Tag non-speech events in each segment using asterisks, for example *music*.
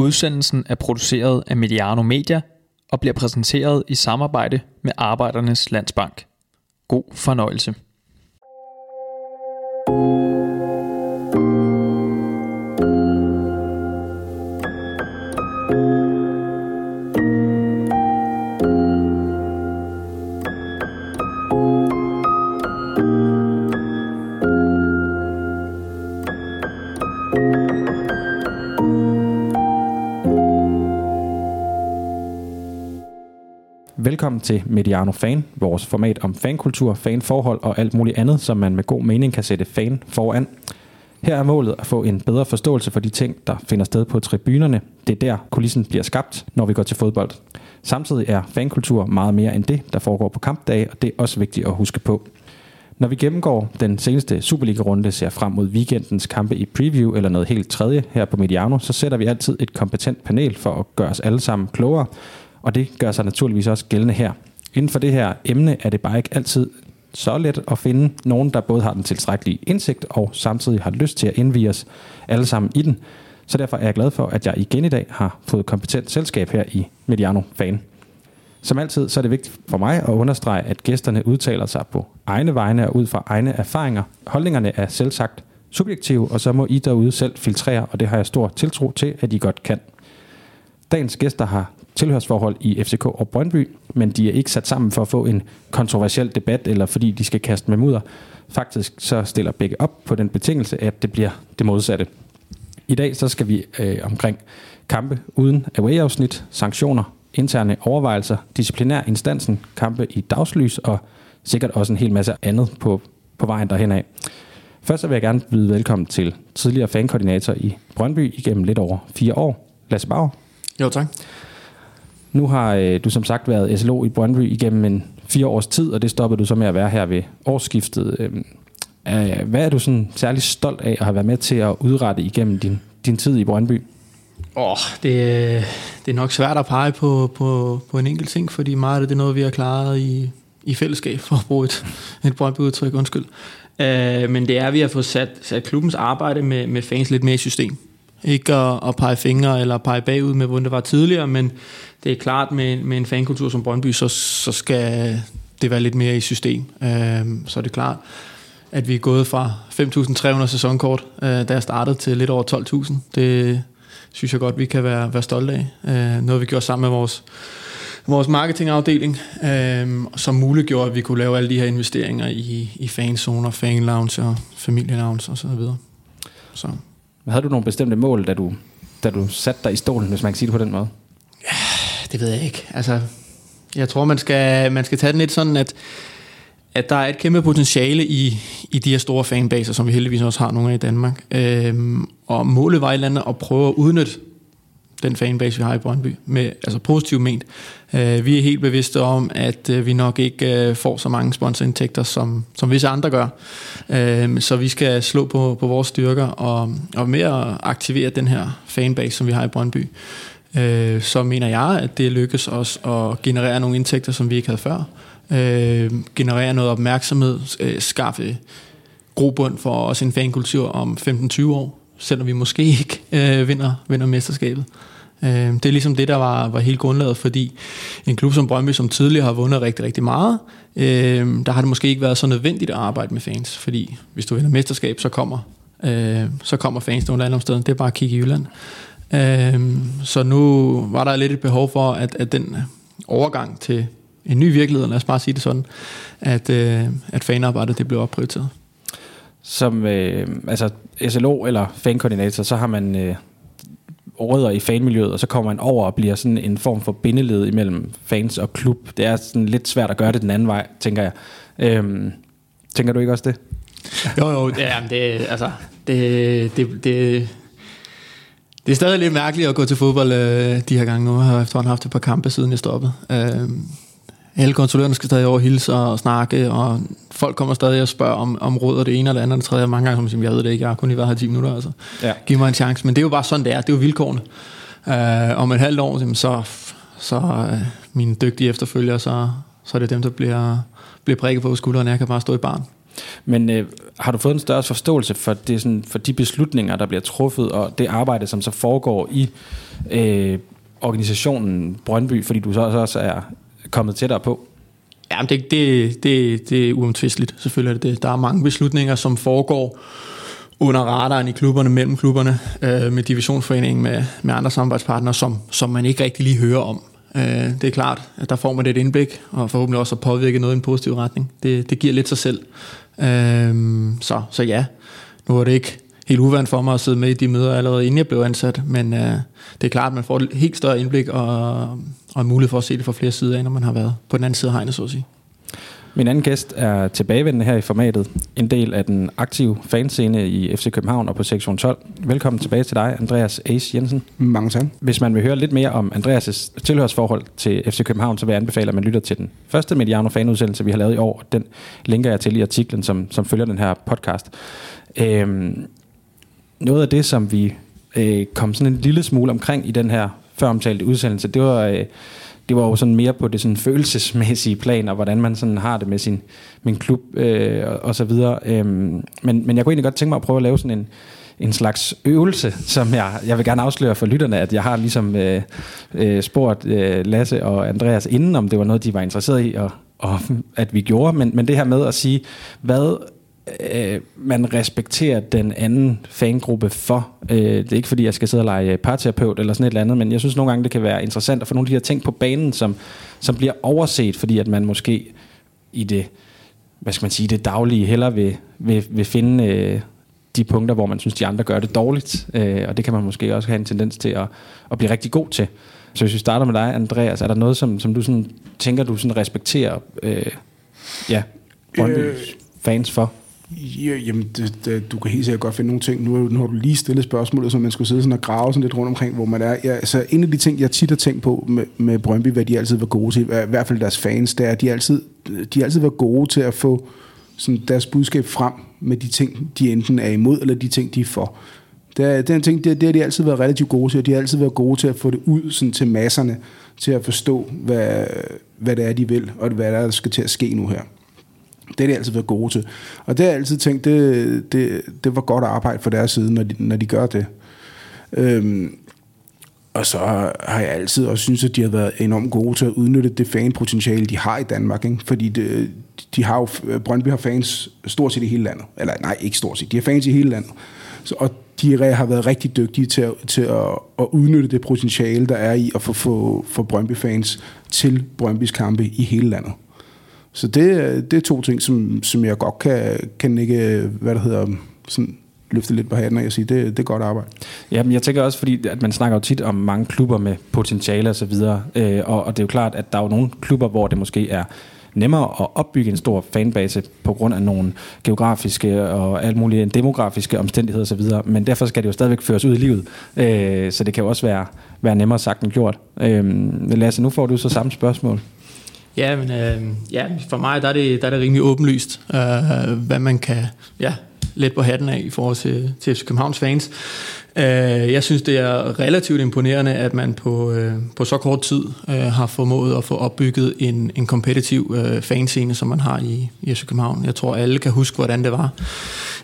Udsendelsen er produceret af Mediano Media og bliver præsenteret i samarbejde med Arbejdernes Landsbank. God fornøjelse. Velkommen til Mediano Fan, vores format om fankultur, fanforhold og alt muligt andet, som man med god mening kan sætte fan foran. Her er målet at få en bedre forståelse for de ting, der finder sted på tribunerne. Det er der, kulissen bliver skabt, når vi går til fodbold. Samtidig er fankultur meget mere end det, der foregår på kampdage, og det er også vigtigt at huske på. Når vi gennemgår den seneste Superliga-runde, ser frem mod weekendens kampe i preview eller noget helt tredje her på Mediano, så sætter vi altid et kompetent panel for at gøre os alle sammen klogere, og det gør sig naturligvis også gældende her. Inden for det her emne er det bare ikke altid så let at finde nogen, der både har den tilstrækkelige indsigt og samtidig har lyst til at indvige os alle sammen i den. Så derfor er jeg glad for, at jeg igen i dag har fået kompetent selskab her i Mediano Fan. Som altid så er det vigtigt for mig at understrege, at gæsterne udtaler sig på egne vegne og ud fra egne erfaringer. Holdningerne er selvsagt subjektive, og så må I derude selv filtrere, og det har jeg stor tiltro til, at I godt kan. Dagens gæster har tilhørsforhold i FCK og Brøndby, men de er ikke sat sammen for at få en kontroversiel debat, eller fordi de skal kaste med mudder. Faktisk så stiller begge op på den betingelse, at det bliver det modsatte. I dag så skal vi øh, omkring kampe uden away-afsnit, sanktioner, interne overvejelser, disciplinær instansen, kampe i dagslys og sikkert også en hel masse andet på, på vejen derhen af. Først så vil jeg gerne byde velkommen til tidligere fankoordinator i Brøndby igennem lidt over fire år, Lasse Bauer. Jo, tak. Nu har øh, du som sagt været SLO i Brøndby igennem en fire års tid, og det stoppede du så med at være her ved årsskiftet. Øh, øh, hvad er du sådan særlig stolt af at have været med til at udrette igennem din, din tid i Brøndby? Åh, oh, det, øh, det er nok svært at pege på, på, på en enkelt ting, fordi meget af det er noget, vi har klaret i, i fællesskab, for at bruge et, et Brøndby-udtryk, undskyld. Uh, men det er, at vi har fået sat, sat klubbens arbejde med, med fans lidt mere i system. Ikke at, at pege fingre eller pege bagud med, hvordan det var tidligere, men det er klart, med, med en fankultur som Brøndby, så, så skal det være lidt mere i system. Øh, så er det klart, at vi er gået fra 5.300 sæsonkort, øh, da jeg startede, til lidt over 12.000. Det synes jeg godt, vi kan være, være stolte af. Øh, noget vi gjorde sammen med vores, vores marketingafdeling, øh, som muliggjorde, at vi kunne lave alle de her investeringer i, i fanzoner, fanlounge og familielounge osv. Så, videre. så. Havde du nogle bestemte mål, da du, da du satte dig i stolen, hvis man kan sige det på den måde? Ja, det ved jeg ikke. Altså, jeg tror, man skal, man skal tage den lidt sådan, at, at der er et kæmpe potentiale i, i de her store fanbaser, som vi heldigvis også har nogle af i Danmark. Øhm, og målet var et eller andet at prøve at udnytte den fanbase, vi har i Brøndby, med, altså positivt ment. Øh, vi er helt bevidste om, at øh, vi nok ikke øh, får så mange sponsorindtægter, som, som visse andre gør. Øh, så vi skal slå på, på vores styrker og, og med at aktivere den her fanbase, som vi har i Brøndby. Øh, så mener jeg, at det lykkes os at generere nogle indtægter, som vi ikke havde før. Øh, generere noget opmærksomhed, øh, skaffe grobund for os en fankultur om 15-20 år, selvom vi måske ikke øh, vinder, vinder mesterskabet. Øh, det er ligesom det, der var, var helt grundlaget, fordi en klub som Brøndby, som tidligere har vundet rigtig, rigtig meget, øh, der har det måske ikke været så nødvendigt at arbejde med fans, fordi hvis du vinder mesterskab, så kommer, øh, så kommer fans nogle andre steder. Det er bare at kigge i Jylland. Øh, så nu var der lidt et behov for, at, at den overgang til en ny virkelighed, lad os bare sige det sådan, at, øh, at fanarbejdet det blev opprioriteret som øh, altså SLO eller fankoordinator, så har man øh, rødder i fanmiljøet, og så kommer man over og bliver sådan en form for bindeled imellem fans og klub. Det er sådan lidt svært at gøre det den anden vej, tænker jeg. Øhm, tænker du ikke også det? Jo, jo, det, er, det, altså, det, det, det, det er stadig lidt mærkeligt at gå til fodbold øh, de her gange nu. Jeg har efterhånden haft et par kampe, siden jeg stoppede. Øh, alle kontrollørerne skal stadig over hilse og snakke, og folk kommer stadig og spørger om, om råd og det ene eller andet, og det tredje. Mange gange, som siger, jeg ved det ikke, jeg har kun lige været her 10 minutter, altså. Ja. Giv mig en chance. Men det er jo bare sådan, det er. Det er jo vilkårene. Uh, om et halvt år, så, så uh, mine dygtige efterfølgere, så, så er det dem, der bliver, bliver prikket på skulderen. Jeg kan bare stå i barn. Men øh, har du fået en større forståelse for, det, sådan, for de beslutninger, der bliver truffet, og det arbejde, som så foregår i øh, organisationen Brøndby, fordi du så også er kommet tættere på? Ja, det, det, det, det er uomtvisteligt, selvfølgelig er det det. Der er mange beslutninger, som foregår under radaren i klubberne, mellem klubberne, øh, med divisionsforeningen, med, med andre samarbejdspartnere, som, som man ikke rigtig lige hører om. Øh, det er klart, at der får man et indblik, og forhåbentlig også at påvirke noget i en positiv retning. Det, det giver lidt sig selv. Øh, så, så ja, nu er det ikke helt uvandt for mig at sidde med i de møder allerede inden jeg blev ansat, men øh, det er klart, at man får et helt større indblik og, og mulighed for at se det fra flere sider, når man har været på den anden side af hegnet, så at sige. Min anden gæst er tilbagevendende her i formatet. En del af den aktive fanscene i FC København og på sektion 12. Velkommen tilbage til dig, Andreas Ace Jensen. Mange tak. Hvis man vil høre lidt mere om Andreas' tilhørsforhold til FC København, så vil jeg anbefale, at man lytter til den første Mediano fanudsendelse, vi har lavet i år. Den linker jeg til i artiklen, som, som følger den her podcast. Øhm, noget af det, som vi øh, kom sådan en lille smule omkring i den her føromtalte udsendelse, det var... Øh, det var jo sådan mere på det sådan følelsesmæssige plan, og hvordan man sådan har det med sin, min klub øh, og, og så videre. Øhm, men, men jeg kunne egentlig godt tænke mig at prøve at lave sådan en, en slags øvelse, som jeg, jeg vil gerne afsløre for lytterne, at jeg har ligesom øh, øh, spurgt øh, Lasse og Andreas inden, om det var noget, de var interesseret i, og, og at vi gjorde. Men, men det her med at sige, hvad øh, man respekterer den anden fangruppe for. Øh, det er ikke fordi, jeg skal sidde og lege parterapeut eller sådan et eller andet, men jeg synes nogle gange, det kan være interessant at få nogle af de her ting på banen, som, som bliver overset, fordi at man måske i det, hvad skal man sige, det daglige heller vil, vil, vil finde øh, de punkter, hvor man synes, de andre gør det dårligt. Øh, og det kan man måske også have en tendens til at, at blive rigtig god til. Så hvis vi starter med dig, Andreas, er der noget, som, som du sådan, tænker, du sådan respekterer øh, ja, Brøndby øh, fans for? Ja, jamen, det, det, du kan helt sikkert godt finde nogle ting. Nu, nu har du lige stillet spørgsmålet, så man skulle sidde sådan og grave sådan lidt rundt omkring, hvor man er. Ja, altså, en af de ting, jeg tit har tænkt på med, med Brøndby, hvad de altid var gode til, i hvert fald deres fans, det er, at de altid, de altid var gode til at få sådan deres budskab frem med de ting, de enten er imod, eller de ting, de er for. Det er, den ting, det, det har de altid været relativt gode til, og de har altid været gode til at få det ud sådan, til masserne, til at forstå, hvad, hvad det er, de vil, og hvad der, er, der skal til at ske nu her. Det har de altid været gode til. Og det har jeg altid tænkt, det, det, det var godt arbejde for deres side, når de, når de gør det. Øhm, og så har jeg altid også synes, at de har været enormt gode til at udnytte det fanpotentiale, de har i Danmark. Ikke? Fordi det, de har jo, Brøndby har fans stort set i hele landet. Eller nej, ikke stort set. De har fans i hele landet. Så, og de har været rigtig dygtige til, at, til at, at udnytte det potentiale, der er i at få, få, få Brøndby-fans til Brøndbys kampe i hele landet. Så det, det er to ting, som, som jeg godt kan, kan ikke, hvad der hedder, sådan løfte lidt på hatten og sige, det, det er godt arbejde. Ja, men jeg tænker også, fordi at man snakker jo tit om mange klubber med potentiale og så videre, øh, og, og det er jo klart, at der er jo nogle klubber, hvor det måske er nemmere at opbygge en stor fanbase på grund af nogle geografiske og alt mulige demografiske omstændigheder osv., men derfor skal det jo stadigvæk føres ud i livet, øh, så det kan jo også være, være nemmere sagt end gjort. Øh, Lasse, nu får du så samme spørgsmål. Ja, men øh, ja, for mig der er, det, der er det rimelig åbenlyst, øh, hvad man kan ja, let på hatten af i forhold til, til FC Københavns fans. Øh, jeg synes, det er relativt imponerende, at man på, øh, på så kort tid øh, har formået at få opbygget en, en kompetitiv øh, fanscene, som man har i, i FC København. Jeg tror, alle kan huske, hvordan det var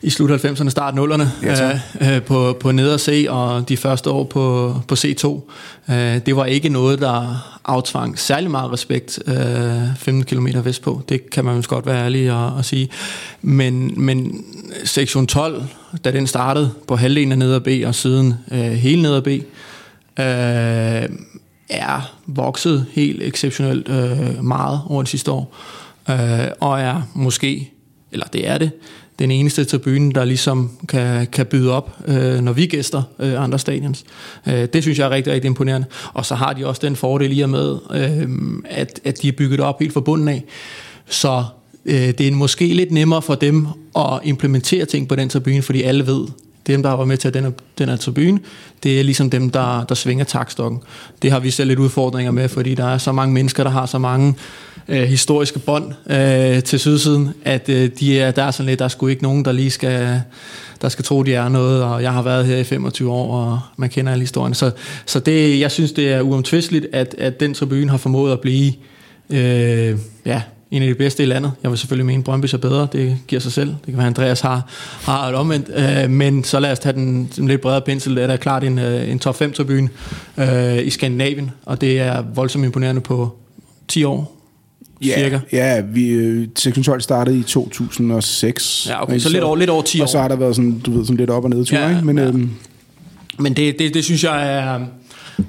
i slut 90'erne, start 0'erne ja, på, på neder C og de første år på, på C2. det var ikke noget, der aftvang særlig meget respekt 15 km vestpå. Det kan man jo godt være ærlig at, at sige. Men, men sektion 12, da den startede på halvdelen af neder B og siden øh, hele neder B, øh, er vokset helt exceptionelt øh, meget over de sidste år. Øh, og er måske, eller det er det, den eneste tribune, der ligesom kan, kan byde op, øh, når vi gæster øh, andre stadions. Øh, det synes jeg er rigtig, rigtig imponerende. Og så har de også den fordel i og med, øh, at, at de er bygget op helt fra bunden af. Så øh, det er måske lidt nemmere for dem at implementere ting på den tribune, fordi alle ved, dem, der var med til den her, den her tribune, det er ligesom dem, der, der svinger takstokken. Det har vi selv lidt udfordringer med, fordi der er så mange mennesker, der har så mange øh, historiske bånd øh, til sydsiden, at øh, de er, der er sådan lidt, der er sgu ikke nogen, der lige skal, der skal tro, de er noget, og jeg har været her i 25 år, og man kender alle historierne. Så, så det, jeg synes, det er uomtvisteligt, at, at den tribune har formået at blive øh, ja, en af de bedste i landet. Jeg vil selvfølgelig mene, at Brøndby er bedre. Det giver sig selv. Det kan være, Andreas har, har et omvendt. Øh, men så lad os tage den, den lidt bredere pensel. Det er da klart en, øh, en top 5-tribune øh, i Skandinavien, og det er voldsomt imponerende på 10 år, Ja, cirka. ja vi, øh, sektion 12 startede i 2006. Ja, okay, ikke? så lidt over, lidt over 10 år. Og så har der været sådan, du ved, sådan lidt op og ned Ja, ikke? Men ja. øhm, Men det, det, det synes jeg er...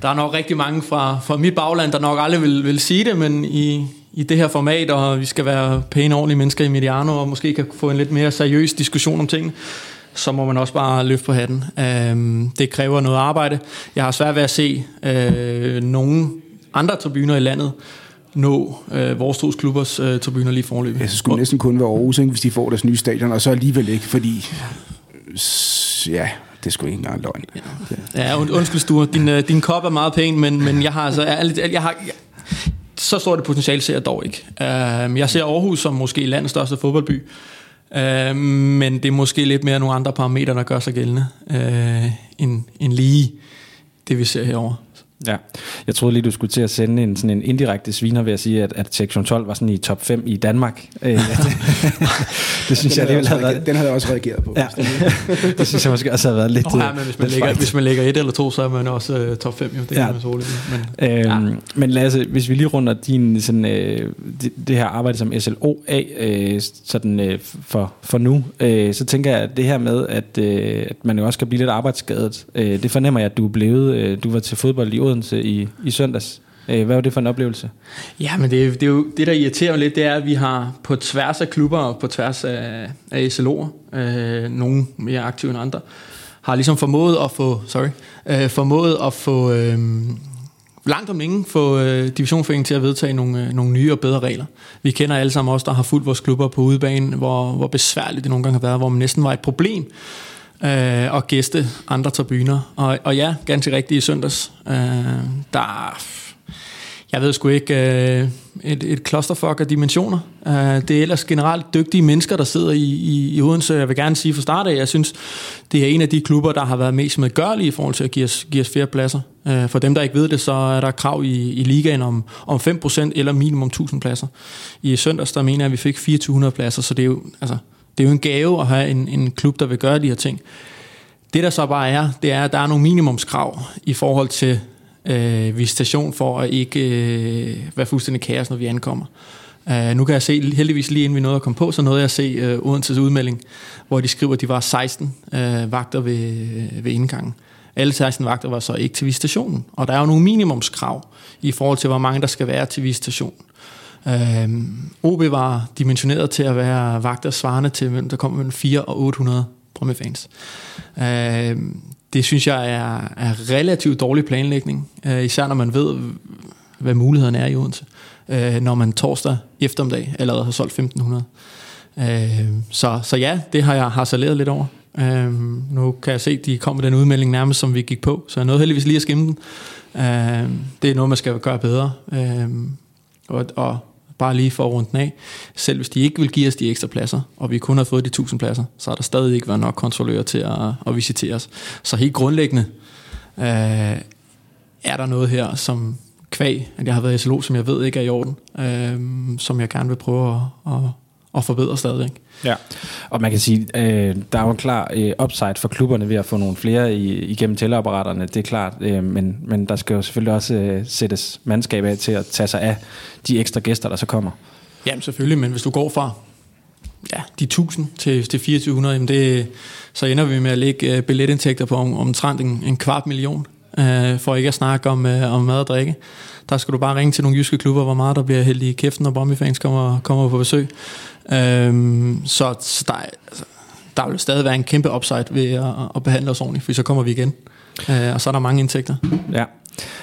Der er nok rigtig mange fra, fra mit bagland, der nok aldrig vil, vil sige det, men i, i det her format, og vi skal være pæne, ordentlige mennesker i Mediano, og måske kan få en lidt mere seriøs diskussion om tingene, så må man også bare løfte på hatten. Øhm, det kræver noget arbejde. Jeg har svært ved at se øh, nogle andre tribuner i landet nå øh, vores to klubbers øh, tribuner lige forløbet. ja, så skulle næsten kun være Aarhus, ikke, hvis de får deres nye stadion, og så alligevel ikke, fordi... Ja, det sgu ikke engang løgn. Ja, und, undskyld Sture, din, øh, din kop er meget pæn, men, men jeg har altså ærligt, jeg har, jeg, så stort et potentiale ser jeg dog ikke. Uh, jeg ser Aarhus som måske landets største fodboldby, uh, men det er måske lidt mere nogle andre parametre, der gør sig gældende, uh, end, end lige det, vi ser herovre. Ja, jeg troede lige, du skulle til at sende en, sådan en indirekte sviner ved at sige, at, at sektion 12 var sådan i top 5 i Danmark. Øh, *laughs* det, det synes Den jeg også havde reageret, været... den havde jeg også reageret på. Ja, *laughs* det synes jeg måske også havde været lidt... Oh, ja, øh, men hvis man, frækt. hvis man ligger et eller to, så er man også uh, top 5, jo. det Ja. kan man så roligt. Men, Øhm, ja. Men Lasse, hvis vi lige runder din, sådan, øh, det, det her arbejde som SLO af, øh, sådan, øh, for, for nu, øh, så tænker jeg, at det her med, at, øh, at man jo også kan blive lidt arbejdsskadet, øh, det fornemmer jeg, at du er blevet. Øh, du var til fodbold i Odense i, i søndags. Øh, hvad var det for en oplevelse? Ja, men det, det er jo det, der irriterer mig lidt, det er, at vi har på tværs af klubber og på tværs af, af SLO'er, øh, nogle mere aktive end andre, har ligesom formået at få, sorry, øh, formået at få øh, langt om længe få øh, divisionsforeningen til at vedtage nogle, øh, nogle nye og bedre regler. Vi kender alle sammen os, der har fulgt vores klubber på udebane, hvor, hvor besværligt det nogle gange har været, hvor man næsten var et problem øh, og gæste andre tribuner. Og, og ja, ganske rigtigt i søndags. Øh, der jeg ved sgu ikke, øh, et, et clusterfuck af dimensioner. Øh, det er ellers generelt dygtige mennesker, der sidder i, i, i Odense. Jeg vil gerne sige fra start af, jeg synes, det er en af de klubber, der har været mest medgørlige i forhold til at give os, give os flere pladser. Øh, for dem, der ikke ved det, så er der krav i, i ligaen om, om 5% eller minimum 1000 pladser. I søndags, der mener jeg, at vi fik 2400 pladser, så det er jo, altså, det er jo en gave at have en, en klub, der vil gøre de her ting. Det der så bare er, det er, at der er nogle minimumskrav i forhold til øh, visitation for at ikke øh, være fuldstændig kaos, når vi ankommer. Uh, nu kan jeg se, heldigvis lige inden vi nåede at komme på, så nåede jeg at se uh, Odenses udmelding, hvor de skriver, at de var 16 uh, øh, vagter ved, ved indgangen. Alle 16 vagter var så ikke til visitationen, og der er jo nogle minimumskrav i forhold til, hvor mange der skal være til visitation. Øh, OB var dimensioneret til at være vagter svarende til, mellem- der kom mellem 4 og 800 Brøndby-fans. Uh, det synes jeg er, er relativt dårlig planlægning, øh, især når man ved, hvad mulighederne er i Odense, øh, når man torsdag eftermiddag allerede har solgt 1500. Øh, så, så ja, det har jeg harceleret lidt over. Øh, nu kan jeg se, at de kom med den udmelding nærmest, som vi gik på, så jeg nåede heldigvis lige at skimme den. Øh, det er noget, man skal gøre bedre. Øh, og, og bare lige for at runde den af, selv hvis de ikke vil give os de ekstra pladser, og vi kun har fået de 1000 pladser, så har der stadig ikke været nok kontrollører til at, at visitere os. Så helt grundlæggende øh, er der noget her, som kvæg, at jeg har været i SLO, som jeg ved ikke er i orden, øh, som jeg gerne vil prøve at, at, at forbedre stadigvæk. Ja, og man kan sige, øh, der er jo en klar øh, upside for klubberne ved at få nogle flere i, igennem tælleapparaterne, det er klart, øh, men, men der skal jo selvfølgelig også øh, sættes mandskab af til at tage sig af de ekstra gæster, der så kommer. Jamen selvfølgelig, men hvis du går fra ja, de 1000 til, til 2400, jamen det, så ender vi med at lægge øh, billetindtægter på om, omtrent en, en kvart million, øh, for ikke at snakke om, øh, om mad og drikke. Der skal du bare ringe til nogle jyske klubber, hvor meget der bliver hældt i kæften, når Brøndby-fans kommer, kommer på besøg. Øhm, så så der, er- altså, der vil stadig være en kæmpe upside ved at, at behandle os ordentligt, for så kommer vi igen. Øh, og så er der mange indtægter. Ja.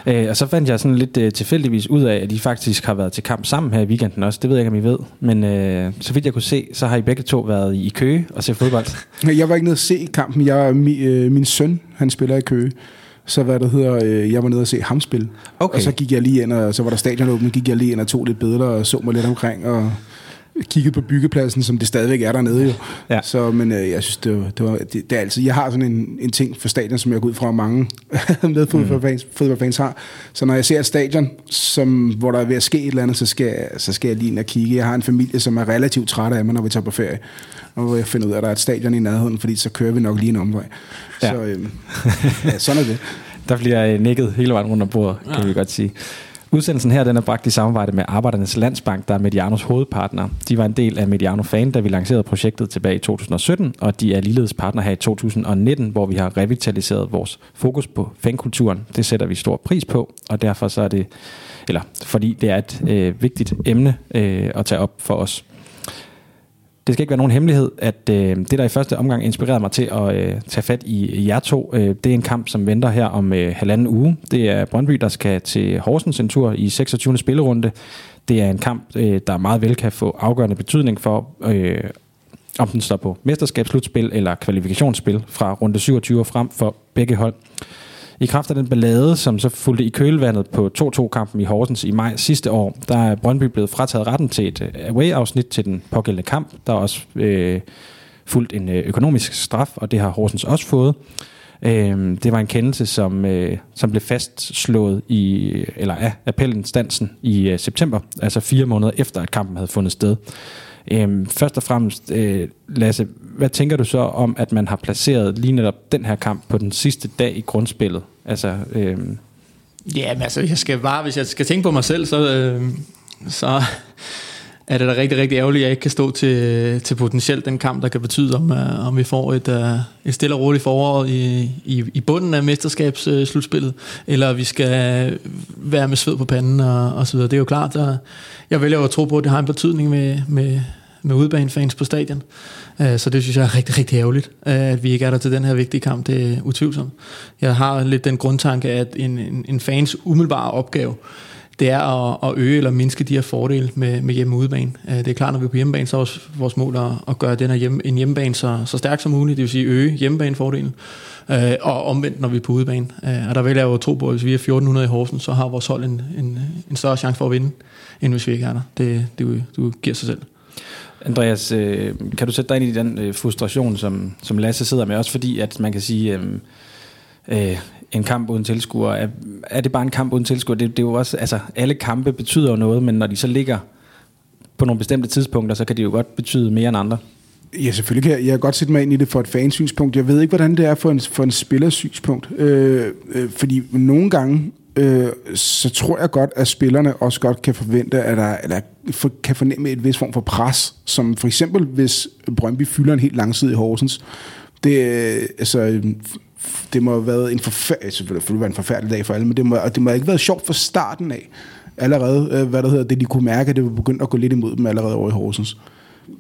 Øh, og så fandt jeg sådan lidt øh, tilfældigvis ud af, at I faktisk har været til kamp sammen her i weekenden også. Det ved jeg ikke, om I ved. Men øh, så vidt jeg kunne se, så har I begge to været i Køge og se fodbold. *laughs* Jeg var ikke nede at se kampen. Jeg, mi, øh, min søn, han spiller i Køge. Så hvad der hedder, øh, jeg var nede og se ham spille. Okay. Og så gik jeg lige ind, og så var der stadionåbent, gik jeg lige ind og tog lidt billeder og så mig lidt omkring. Og kigget på byggepladsen, som det stadigvæk er dernede jo. Ja. Så, men øh, jeg synes, det, var, det, var, det, det er altid, jeg har sådan en, en ting for stadion, som jeg går ud fra, at mange *laughs* med fodboldfans, fodboldfans har. Så når jeg ser et stadion, som, hvor der er ved at ske et eller andet, så skal, jeg, så skal jeg lige ind og kigge. Jeg har en familie, som er relativt træt af mig, når vi tager på ferie. Og hvor jeg finder ud af, at der er et stadion i nærheden, fordi så kører vi nok lige en omvej. Ja. Så øh, ja, sådan er det. *laughs* Der bliver øh, nikket hele vejen rundt om bordet, kan ja. vi godt sige. Udsendelsen her den er bragt i samarbejde med Arbejdernes Landsbank, der er Medianos hovedpartner. De var en del af Mediano Fan, da vi lancerede projektet tilbage i 2017, og de er ligeledes partner her i 2019, hvor vi har revitaliseret vores fokus på fankulturen. Det sætter vi stor pris på, og derfor så er det, eller fordi det er et øh, vigtigt emne øh, at tage op for os. Det skal ikke være nogen hemmelighed, at øh, det, der i første omgang inspirerede mig til at øh, tage fat i jer to, øh, det er en kamp, som venter her om øh, halvanden uge. Det er Brøndby, der skal til Horsens en tur i 26. spillerunde. Det er en kamp, øh, der meget vel kan få afgørende betydning for, øh, om den står på mesterskabsslutspil eller kvalifikationsspil fra runde 27 og frem for begge hold. I kraft af den ballade, som så fulgte i kølvandet på 2-2-kampen i Horsens i maj sidste år, der er Brøndby blevet frataget retten til et øh, away-afsnit til den pågældende kamp. Der er også øh, fulgt en øh, økonomisk straf, og det har Horsens også fået. Øh, det var en kendelse, som, øh, som blev fastslået i, eller af appelinstansen i øh, september, altså fire måneder efter, at kampen havde fundet sted. Øh, først og fremmest, øh, Lasse, hvad tænker du så om, at man har placeret lige netop den her kamp på den sidste dag i grundspillet? Altså, øh... Ja, men altså, jeg skal bare, hvis jeg skal tænke på mig selv, så, øh, så er det da rigtig, rigtig ærgerligt, at jeg ikke kan stå til, til potentielt den kamp, der kan betyde, om, uh, om vi får et, uh, et stille og roligt forår i, i, i bunden af mesterskabsslutspillet, eller vi skal være med sved på panden og, og så videre. Det er jo klart, at jeg vælger jo at tro på, at det har en betydning med, med, med udebanefans på stadion. Øh, så det synes jeg er rigtig, rigtig ærgerligt, øh, at vi ikke er der til den her vigtige kamp. Det er utvivlsomt. Jeg har lidt den grundtanke, at en, en, en fans umiddelbare opgave, det er at, at øge eller mindske de her fordele med, med hjemme udebane. Øh, det er klart, når vi er på hjemmebane, så er vores, vores mål at, at gøre den her hjemme, en hjemmebane så, så stærk som muligt, det vil sige øge hjemmebanefordelen, øh, og omvendt, når vi er på udebane. Og der vil jeg jo tro på, at hvis vi er 1400 i Horsens, så har vores hold en, en, en større chance for at vinde, end hvis vi ikke er der. Det, det, det giver sig selv. Andreas, øh, kan du sætte dig ind i den øh, frustration, som, som Lasse sidder med, også fordi, at man kan sige, øh, øh, en kamp uden tilskuer. Er, er det bare en kamp uden tilskuer? Det, det er jo også, altså, alle kampe betyder jo noget, men når de så ligger på nogle bestemte tidspunkter, så kan det jo godt betyde mere end andre. Ja, selvfølgelig kan jeg, jeg kan godt sætte mig ind i det for et fansynspunkt. Jeg ved ikke, hvordan det er for en, for en spillersynspunkt. Øh, øh, fordi nogle gange, øh, så tror jeg godt, at spillerne også godt kan forvente, at der, eller for, kan fornemme et vis form for pres, som for eksempel, hvis Brøndby fylder en helt lang i Horsens. Det, øh, altså, det må have været en forfærdelig, selvfølgelig være en forfærdelig dag for alle, men det må, det må have ikke været sjovt fra starten af, allerede, øh, hvad der hedder, det de kunne mærke, at det var begyndt at gå lidt imod dem allerede over i Horsens.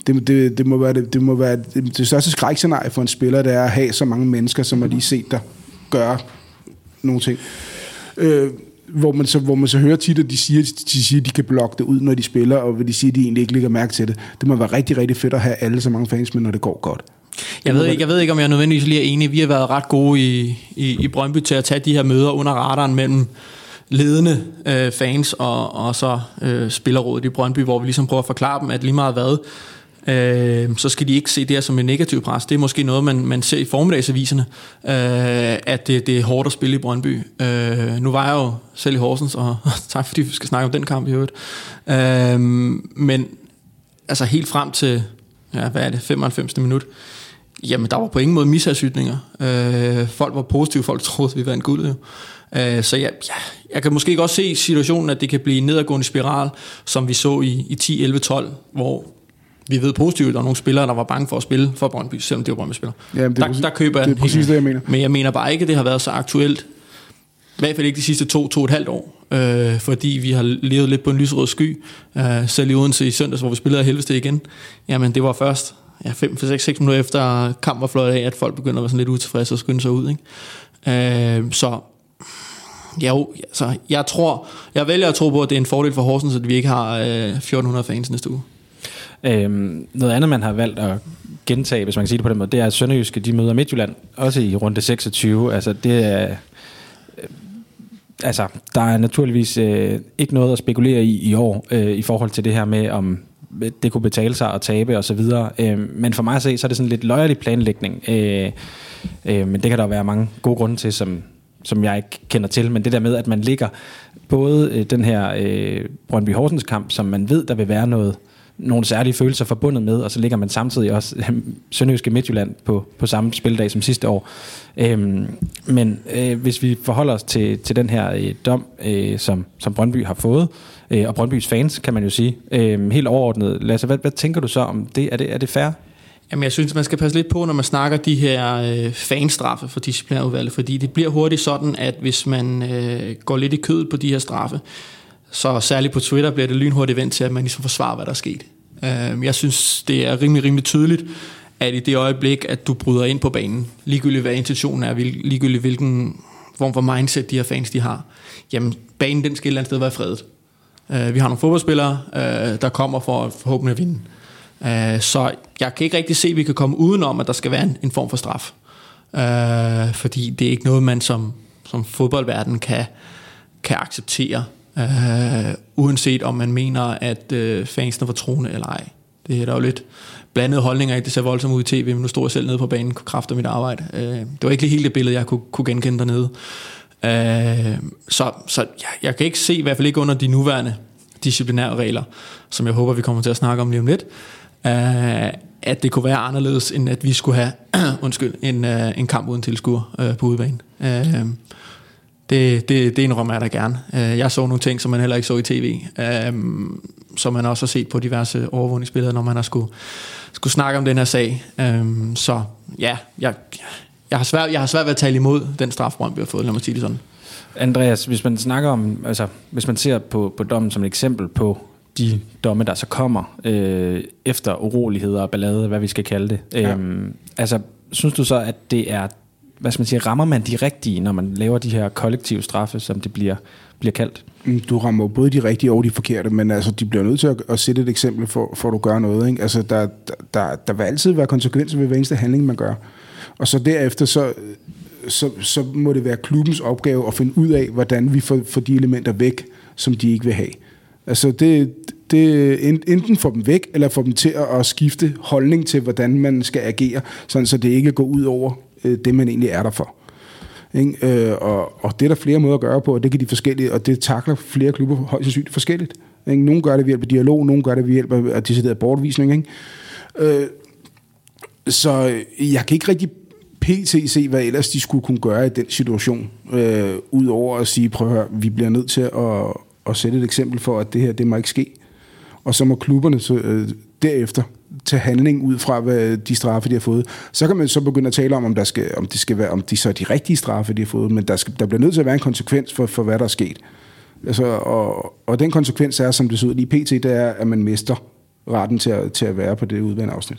Det, det, det må være, det, det, må være det, det største skrækscenarie for en spiller, det er at have så mange mennesker, som har lige set dig gøre nogle ting. Øh, hvor man, så, hvor man så hører tit, at de siger, de siger, at de kan blokke det ud, når de spiller, og de siger, at de egentlig ikke lægger mærke til det. Det må være rigtig, rigtig fedt at have alle så mange fans med, når det går godt. Jeg ved, ikke, jeg ved ikke, om jeg nødvendigvis lige er enig. Vi har været ret gode i, i, i Brøndby til at tage de her møder under radaren mellem ledende øh, fans og, og så øh, spillerrådet i Brøndby, hvor vi ligesom prøver at forklare dem, at lige meget hvad, øh, så skal de ikke se det her som en negativ pres. Det er måske noget, man, man ser i formiddagsaviserne, øh, at det, det er hårdt at spille i Brøndby. Øh, nu var jeg jo selv i Horsens, og *laughs* tak fordi vi skal snakke om den kamp i øvrigt. Øh, men altså helt frem til, ja, hvad er det, 95. minut, Jamen, der var på ingen måde misasytninger. Øh, folk var positive, folk *laughs* troede, at vi en guldet. Øh, så ja, ja, jeg kan måske også se situationen, at det kan blive en nedadgående spiral, som vi så i, i 10, 11, 12, hvor vi ved positivt, at der er nogle spillere, der var bange for at spille for Brøndby, selvom det var Brøndby-spillere. Ja, det der, der køber jeg det er præcis det, jeg mener. Men jeg mener bare ikke, at det har været så aktuelt, i hvert fald ikke de sidste to, to og et halvt år, øh, fordi vi har levet lidt på en lysrød sky, øh, selv i Odense i søndags, hvor vi spillede af helveste igen. Jamen, det var først ja, 5-6 minutter efter kamp var fløjt af, at folk begynder at være sådan lidt utilfredse og skynde sig ud. Ikke? Øh, så ja, jo, altså, jeg tror, jeg vælger at tro på, at det er en fordel for Horsens, at vi ikke har øh, 1400 fans næste uge. Øhm, noget andet, man har valgt at gentage, hvis man kan sige det på den måde, det er, at Sønderjyske, de møder Midtjylland, også i runde 26. Altså, det er... Øh, altså, der er naturligvis øh, ikke noget at spekulere i i år, øh, i forhold til det her med, om det kunne betale sig at tabe og så videre. Øh, men for mig at se, så er det sådan lidt løjerlig planlægning. Øh, øh, men det kan der være mange gode grunde til, som, som jeg ikke kender til. Men det der med, at man ligger både øh, den her øh, Brøndby Horsens kamp, som man ved, der vil være noget nogle særlige følelser forbundet med, og så ligger man samtidig også øh, *laughs* Sønderjyske Midtjylland på, på samme spildag som sidste år. Øhm, men øh, hvis vi forholder os til, til den her øh, dom, øh, som, som Brøndby har fået, øh, og Brøndbys fans, kan man jo sige, øh, helt overordnet. Lasse, hvad, hvad tænker du så om det? Er det, er det fair? Jamen, jeg synes, man skal passe lidt på, når man snakker de her øh, fanstraffe for disciplinærudvalget, fordi det bliver hurtigt sådan, at hvis man øh, går lidt i kødet på de her straffe, så særligt på Twitter bliver det lynhurtigt vendt til, at man ligesom forsvarer, hvad der er sket. Øh, jeg synes, det er rimelig, rimelig tydeligt, at i det øjeblik, at du bryder ind på banen, ligegyldigt hvad intentionen er, ligegyldigt hvilken form for mindset de her fans de har, jamen banen den skal et eller andet sted være fredet. Øh, vi har nogle fodboldspillere, øh, der kommer for at forhåbentlig at vinde. Øh, så jeg kan ikke rigtig se, at vi kan komme udenom, at der skal være en, en form for straf. Øh, fordi det er ikke noget, man som, som fodboldverden kan, kan acceptere, øh, uanset om man mener, at øh, fansene var troende eller ej. Det er der jo lidt blandede holdninger ikke? Det ser voldsomt ud i tv, men nu stod jeg selv nede på banen og kræfter mit arbejde. Øh, det var ikke lige helt det billede, jeg kunne, kunne genkende dernede. Øh, så så jeg, jeg kan ikke se, i hvert fald ikke under de nuværende disciplinære regler, som jeg håber, vi kommer til at snakke om lige om lidt, øh, at det kunne være anderledes, end at vi skulle have *clears throat* undskyld, en, øh, en kamp uden tilskuer øh, på udebane. Øh, det, det, det indrømmer jeg da gerne. Øh, jeg så nogle ting, som man heller ikke så i tv, øh, som man også har set på diverse overvågningsbilleder, når man har skulle, skulle snakke om den her sag. Øh, så ja, jeg, jeg, har svært, jeg har svært ved at tale imod den strafbrønd, vi har fået, lad mig sige det sådan. Andreas, hvis man snakker om, altså hvis man ser på, på dommen som et eksempel på de domme, der så kommer øh, efter uroligheder og ballade, hvad vi skal kalde det. Ja. Øhm, altså, synes du så, at det er, hvad skal man sige, rammer man de rigtige, når man laver de her kollektive straffe, som det bliver, bliver kaldt? Mm, du rammer både de rigtige og de forkerte, men altså, de bliver nødt til at, at sætte et eksempel for, for at du gør noget. Ikke? Altså, der, der, der vil altid være konsekvenser ved hver eneste handling, man gør. Og så derefter, så, så, så må det være klubbens opgave at finde ud af, hvordan vi får, får de elementer væk, som de ikke vil have. Altså det, det enten får dem væk, eller får dem til at, at skifte holdning til, hvordan man skal agere, sådan så det ikke går ud over øh, det, man egentlig er der for. Ikke? Øh, og, og det er der flere måder at gøre på, og det kan de forskellige, og det takler flere klubber højst sandsynligt forskelligt. Ikke? Nogle gør det ved hjælp af dialog, nogle gør det ved hjælp af decideret bortvisning. Ikke? Øh, så jeg kan ikke rigtig pt. se, hvad ellers de skulle kunne gøre i den situation, øh, udover at sige, prøv at høre, vi bliver nødt til at, at sætte et eksempel for, at det her, det må ikke ske. Og så må klubberne så, øh, derefter til handling ud fra hvad de straffe, de har fået. Så kan man så begynde at tale om, om, der skal, om, det skal være, om de så er de rigtige straffe, de har fået, men der, skal, der bliver nødt til at være en konsekvens for, for hvad der er sket. Altså, og, og den konsekvens er, som det ser ud lige pt., det er, at man mister retten til at, til at være på det udvalgte afsnit.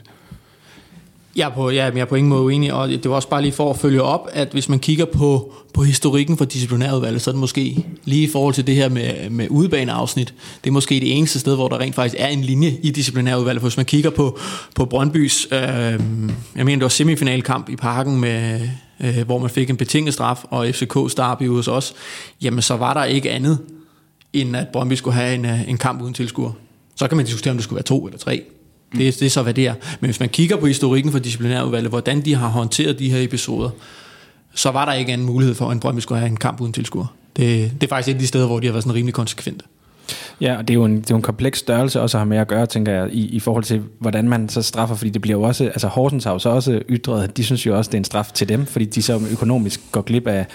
Jeg er, på, ja, jeg er på ingen måde uenig, og det var også bare lige for at følge op, at hvis man kigger på, på historikken for disciplinærudvalget, så er det måske lige i forhold til det her med, med udebaneafsnit, det er måske det eneste sted, hvor der rent faktisk er en linje i disciplinærudvalget. For hvis man kigger på, på Brøndbys, øh, jeg mener det var semifinalkamp i parken, med, øh, hvor man fik en betinget straf, og FCK startede hos os, jamen så var der ikke andet, end at Brøndby skulle have en, øh, en kamp uden tilskuer. Så kan man diskutere, om det skulle være to eller tre. Det, det er så, hvad det er. Men hvis man kigger på historikken for disciplinærudvalget, hvordan de har håndteret de her episoder, så var der ikke anden mulighed for, at en Brøndby skulle have en kamp uden tilskuer. Det, det er faktisk et af de steder, hvor de har været sådan rimelig konsekvente. Ja, og det er jo en, det er jo en kompleks størrelse også at have med at gøre, tænker jeg, i, i forhold til, hvordan man så straffer, fordi det bliver jo også, altså Horsens har jo så også ytret, de synes jo også, det er en straf til dem, fordi de så økonomisk går glip af,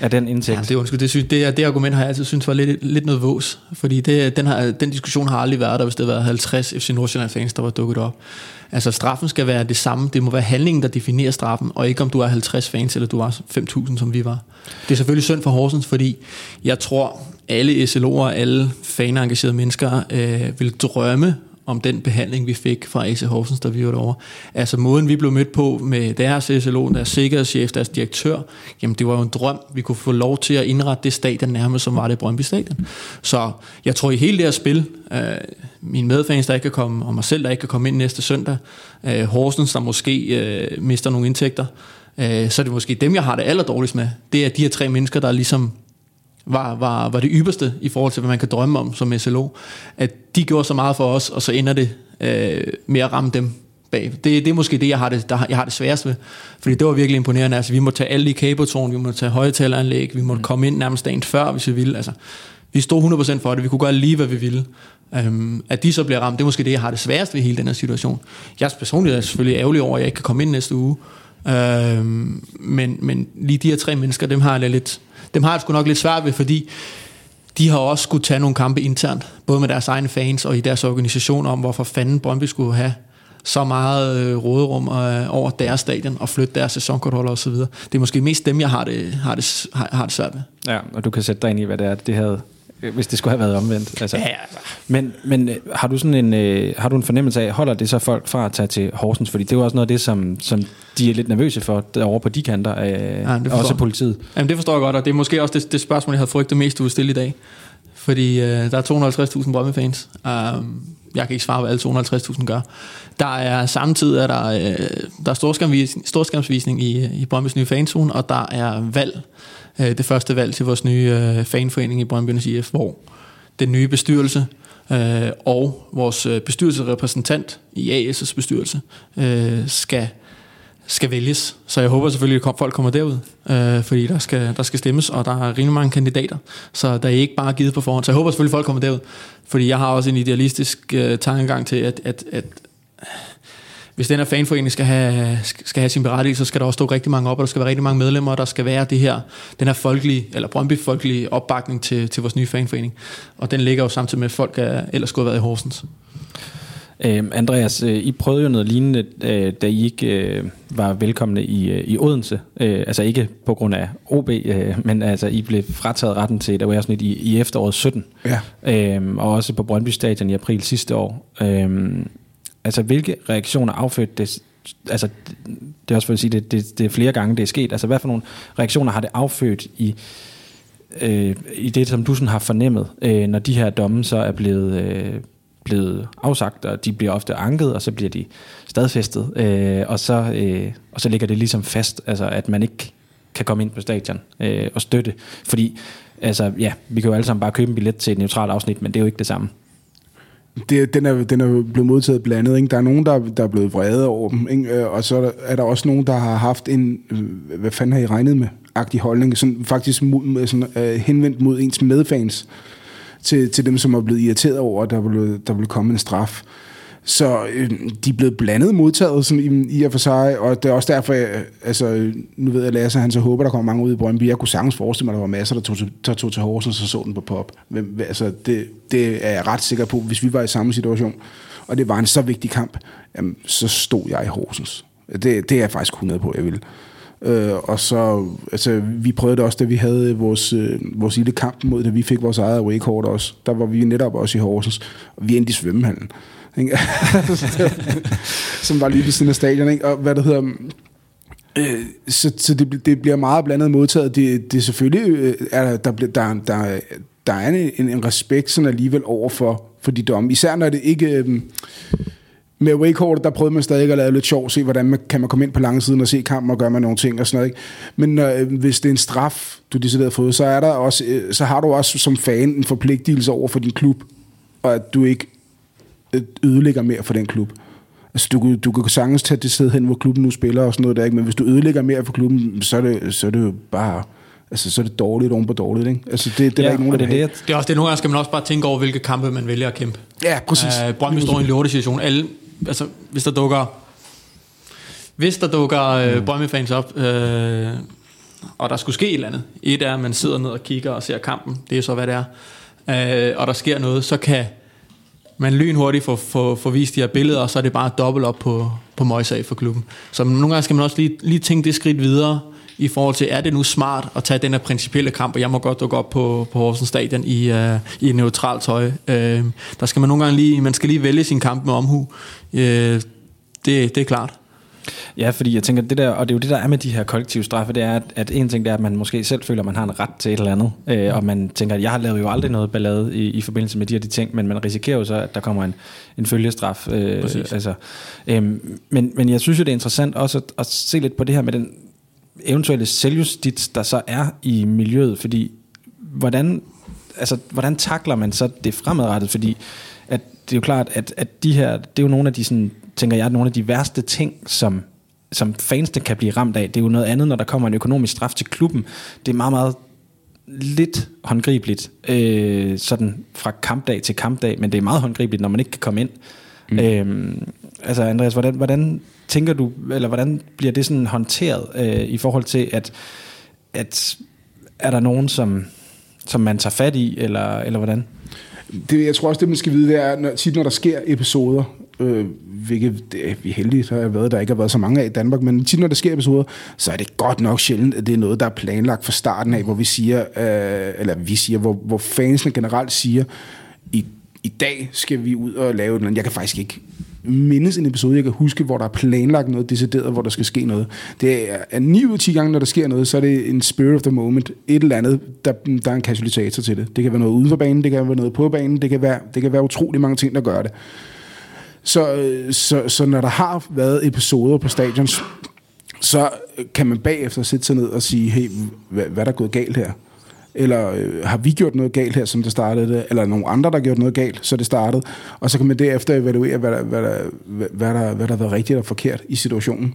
af den indtægt. Ja, det, undskyld, det, synes, det, det argument har jeg altid synes var lidt, lidt noget vås, fordi det, den, har, den diskussion har aldrig været der, hvis det havde været 50 FC Nordsjælland fans, der var dukket op. Altså straffen skal være det samme. Det må være handlingen, der definerer straffen, og ikke om du er 50 fans, eller du er 5.000, som vi var. Det er selvfølgelig synd for Horsens, fordi jeg tror, alle SLO'er, alle fanengagerede mennesker øh, vil drømme om den behandling, vi fik fra AC Horsens, der vi var derovre. Altså måden, vi blev mødt på med deres SLO, deres sikkerhedschef, deres direktør, jamen det var jo en drøm. Vi kunne få lov til at indrette det stadion nærmest, som var det Brøndby Stadion. Så jeg tror i hele det her spil, øh, mine medfans, der ikke kan komme, og mig selv, der ikke kan komme ind næste søndag, øh, Horsens, der måske øh, mister nogle indtægter, øh, så er det måske dem, jeg har det allerdårligst med. Det er de her tre mennesker, der ligesom var, var, var det ypperste i forhold til, hvad man kan drømme om som SLO. At de gjorde så meget for os, og så ender det øh, med at ramme dem bag. Det, det er måske det, jeg har det, der, jeg har det sværest ved. Fordi det var virkelig imponerende. Altså, vi må tage alle i kabeltårn, vi må tage højtaleranlæg, vi må mm. komme ind nærmest dagen før, hvis vi ville. Altså, vi stod 100% for det, vi kunne gøre lige, hvad vi ville. Um, at de så bliver ramt, det er måske det, jeg har det sværest ved hele den her situation. Jeg personligt er selvfølgelig ærgerlig over, at jeg ikke kan komme ind næste uge. Um, men, men lige de her tre mennesker, dem har jeg lidt, dem har jeg sgu nok lidt svært ved, fordi de har også skulle tage nogle kampe internt, både med deres egne fans og i deres organisation om, hvorfor fanden Brøndby skulle have så meget øh, råderum øh, over deres stadion og flytte deres sæsonkortholder osv. Det er måske mest dem, jeg har det, har det, har, har det svært med. Ja, og du kan sætte dig ind i, hvad det er, det havde hvis det skulle have været omvendt. Altså. Ja, altså. Men, men øh, har du sådan en, øh, har du en fornemmelse af, holder det så folk fra at tage til Horsens? Fordi det er jo også noget af det, som, som de er lidt nervøse for, derovre på de kanter, øh, ja, det også politiet. Jamen det forstår jeg godt, og det er måske også det, det spørgsmål, jeg havde frygtet mest, du vil stille i dag. Fordi øh, der er 250.000 Brømme-fans. Um, jeg kan ikke svare, hvad alle 250.000 gør. Der er samtidig er der, øh, der er storskærmsvisning i, i Brøndby's nye fanzone, og der er valg øh, det første valg til vores nye øh, fanforening i Brøndbyens IF, hvor den nye bestyrelse øh, og vores øh, bestyrelsesrepræsentant i AS' bestyrelse øh, skal skal vælges. Så jeg håber selvfølgelig, at folk kommer derud, øh, fordi der skal, der skal stemmes, og der er rimelig mange kandidater, så der er ikke bare givet på forhånd. Så jeg håber selvfølgelig, at folk kommer derud, fordi jeg har også en idealistisk øh, tankegang til, at, at, at hvis den her fanforening skal have, skal have sin berettigelse, så skal der også stå rigtig mange op, og der skal være rigtig mange medlemmer, og der skal være det her, den her folkelige, eller Brøndby-folkelige opbakning til, til vores nye fanforening. Og den ligger jo samtidig med, at folk er ellers skulle have været i Horsens. Øh, Andreas, øh, I prøvede jo noget lignende, øh, da I ikke øh, var velkomne i, øh, i Odense. Øh, altså ikke på grund af OB, øh, men altså I blev frataget retten til et afsnit i, i efteråret 17. Ja. Øh, og også på Brøndby Stadion i april sidste år. Øh, Altså, hvilke reaktioner affødte det? Altså, det er også for at sige, det, det, det er flere gange, det er sket. Altså, hvad for nogle reaktioner har det affødt i, øh, i det, som du sådan har fornemmet, øh, når de her domme så er blevet, øh, blevet afsagt, og de bliver ofte anket, og så bliver de stadfæstet, øh, og, så, øh, og så ligger det ligesom fast, altså, at man ikke kan komme ind på stadion øh, og støtte. Fordi, altså, ja, vi kan jo alle sammen bare købe en billet til et neutralt afsnit, men det er jo ikke det samme det, den, er, den er blevet modtaget blandet. Ikke? Der er nogen, der, der er blevet vrede over dem, ikke? Øh, og så er der, er der også nogen, der har haft en, øh, hvad fanden har I regnet med, agtig holdning, sådan, faktisk mod, sådan, uh, henvendt mod ens medfans, til, til dem, som er blevet irriteret over, at der blev, der vil komme en straf. Så øh, de er blevet blandet modtaget sådan, i, i og for sig, og det er også derfor, jeg, altså, nu ved jeg, Lasse, han så håber, der kommer mange ud i Brøndby. Jeg kunne sagtens forestille mig, at der var masser, der tog, der tog til Horsens og så den på pop. Men, altså, det, det er jeg ret sikker på, hvis vi var i samme situation, og det var en så vigtig kamp, jamen, så stod jeg i Horsens. Det, det er jeg faktisk 100 på, jeg vil. Øh, og så, altså, vi prøvede det også, da vi havde vores, øh, vores lille kamp mod, da vi fik vores eget away også. Der var vi netop også i Horsens, og vi endte i svømmehallen. Ikke? *laughs* som var lige ved siden af stadion. Ikke? Og hvad det hedder... Øh, så, så det, det bliver meget blandet modtaget. Det, det selvfølgelig øh, er der, der, der, der, der er en, en respekt sådan alligevel over for, for de domme. Især når det ikke... Øh, med Wakehordet, der prøvede man stadig at lave lidt sjov, se hvordan man, kan man komme ind på lange siden og se kampen og gøre man nogle ting og sådan noget. Ikke? Men øh, hvis det er en straf, du decideret har fået, så, er der også, øh, så har du også som fan en forpligtelse over for din klub, og at du ikke ødelægger mere for den klub. Altså, du, du kan sagtens tage det sted hen, hvor klubben nu spiller og sådan noget der, ikke? men hvis du ødelægger mere for klubben, så er det, så er det jo bare... Altså, så er det dårligt oven på dårligt, ikke? Altså, det, det er ja, der ikke nogen, det, det, det er også det, nogle gange skal man også bare tænke over, hvilke kampe man vælger at kæmpe. Ja, præcis. Uh, Brøndby står i en lortesituation. Alle, altså, hvis der dukker... Hvis der dukker uh, Brøndby-fans op, uh, og der skulle ske et eller andet. Et er, at man sidder ned og kigger og ser kampen. Det er så, hvad det er. Uh, og der sker noget, så kan man lynhurtigt får, får, får vist de her billeder, og så er det bare dobbelt op på, på møjsag for klubben. Så nogle gange skal man også lige, lige tænke det skridt videre, i forhold til, er det nu smart at tage den her principielle kamp, og jeg må godt dukke op på, på Horsens Stadion i, uh, i neutralt tøj. Uh, der skal man nogle gange lige, man skal lige vælge sin kamp med omhu. Uh, det, det er klart. Ja, fordi jeg tænker, det der, og det er jo det, der er med de her kollektive straffe, det er, at, at en ting det er, at man måske selv føler, at man har en ret til et eller andet, øh, og man tænker, at jeg har lavet jo aldrig noget ballade i, i forbindelse med de her de ting, men man risikerer jo så, at der kommer en, en følgestraf. Øh, altså, øh, men, men jeg synes jo, det er interessant også at, at se lidt på det her med den eventuelle selvjustits, der så er i miljøet, fordi hvordan, altså, hvordan takler man så det fremadrettet, fordi at det er jo klart, at, at de her, det er jo nogle af de, sådan, tænker jeg, nogle af de værste ting, som, som fansene kan blive ramt af. Det er jo noget andet, når der kommer en økonomisk straf til klubben. Det er meget, meget lidt håndgribeligt, øh, sådan fra kampdag til kampdag, men det er meget håndgribeligt, når man ikke kan komme ind. Mm. Øhm, altså Andreas, hvordan, hvordan tænker du, eller hvordan bliver det sådan håndteret øh, i forhold til, at, at er der nogen, som, som man tager fat i, eller, eller hvordan? Det, jeg tror også, det man skal vide, det er, når, tit når der sker episoder, øh, hvilket det, vi er heldige, så har været, der ikke har været så mange af i Danmark, men tit når der sker episoder, så er det godt nok sjældent, at det er noget, der er planlagt fra starten af, hvor vi siger, øh, eller vi siger, hvor, hvor fansene generelt siger, i, i dag skal vi ud og lave noget. Jeg kan faktisk ikke mindes en episode, jeg kan huske, hvor der er planlagt noget decideret, hvor der skal ske noget. Det er 9 ud af 10 gange, når der sker noget, så er det en spirit of the moment, et eller andet, der, der er en katalysator til det. Det kan være noget uden for banen, det kan være noget på banen, det kan være, det kan være utrolig mange ting, der gør det. Så, øh, så, så når der har været episoder på stadions, så kan man bagefter sætte sig ned og sige, hey, hvad, hvad der gået galt her? Eller øh, har vi gjort noget galt her, som det startede det? Eller nogle andre, der har gjort noget galt, så det startede? Og så kan man derefter evaluere, hvad der, hvad der, hvad der, hvad der har været rigtigt og forkert i situationen.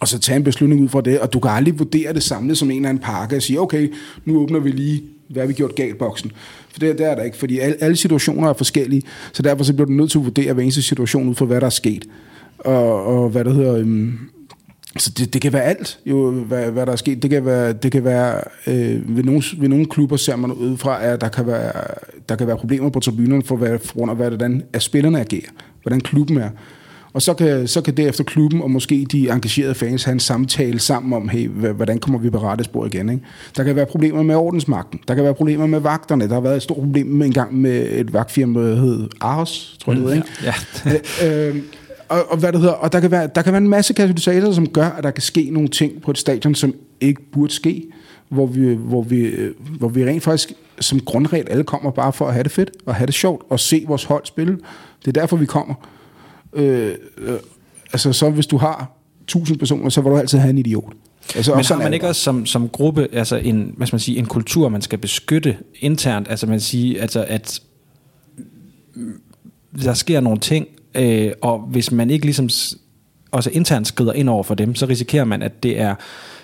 Og så tage en beslutning ud fra det, og du kan aldrig vurdere det samlet som en eller anden pakke og sige, okay, nu åbner vi lige, hvad har vi gjort galt boksen? For det, det er der ikke, fordi alle, alle situationer er forskellige, så derfor så bliver du nødt til at vurdere hver eneste situation ud fra, hvad der er sket. Og, og hvad der hedder... Øhm, så det, det kan være alt, jo, hvad, hvad der er sket. Det kan være, det kan være øh, ved, nogle, ved nogle klubber ser man ud fra, at der kan være, der kan være problemer på tribunerne for, hvad, for grund af, hvordan at spillerne agerer, hvordan klubben er. Og så kan, så kan derefter klubben og måske de engagerede fans have en samtale sammen om, hey, hvordan kommer vi på rette spor igen? Ikke? Der kan være problemer med ordensmagten. Der kan være problemer med vagterne. Der har været et stort problem med en gang med et vagtfirma, der hed Aros, tror jeg det mm, ikke? Ja. ja. *laughs* øh, og, og, hvad det hedder, og der kan, være, der kan være en masse katalysatorer, som gør, at der kan ske nogle ting på et stadion, som ikke burde ske, hvor vi, hvor vi, hvor vi rent faktisk som grundregel alle kommer bare for at have det fedt, og have det sjovt, og se vores hold spille. Det er derfor, vi kommer. Øh, øh, altså, så hvis du har 1000 personer, så vil du altid have en idiot. Altså, Men har man ikke også som, som gruppe altså en, hvad skal man sige, en kultur, man skal beskytte internt? Altså man siger, altså, at der sker nogle ting, Øh, og hvis man ikke ligesom også internt skrider ind over for dem, så risikerer man, at det er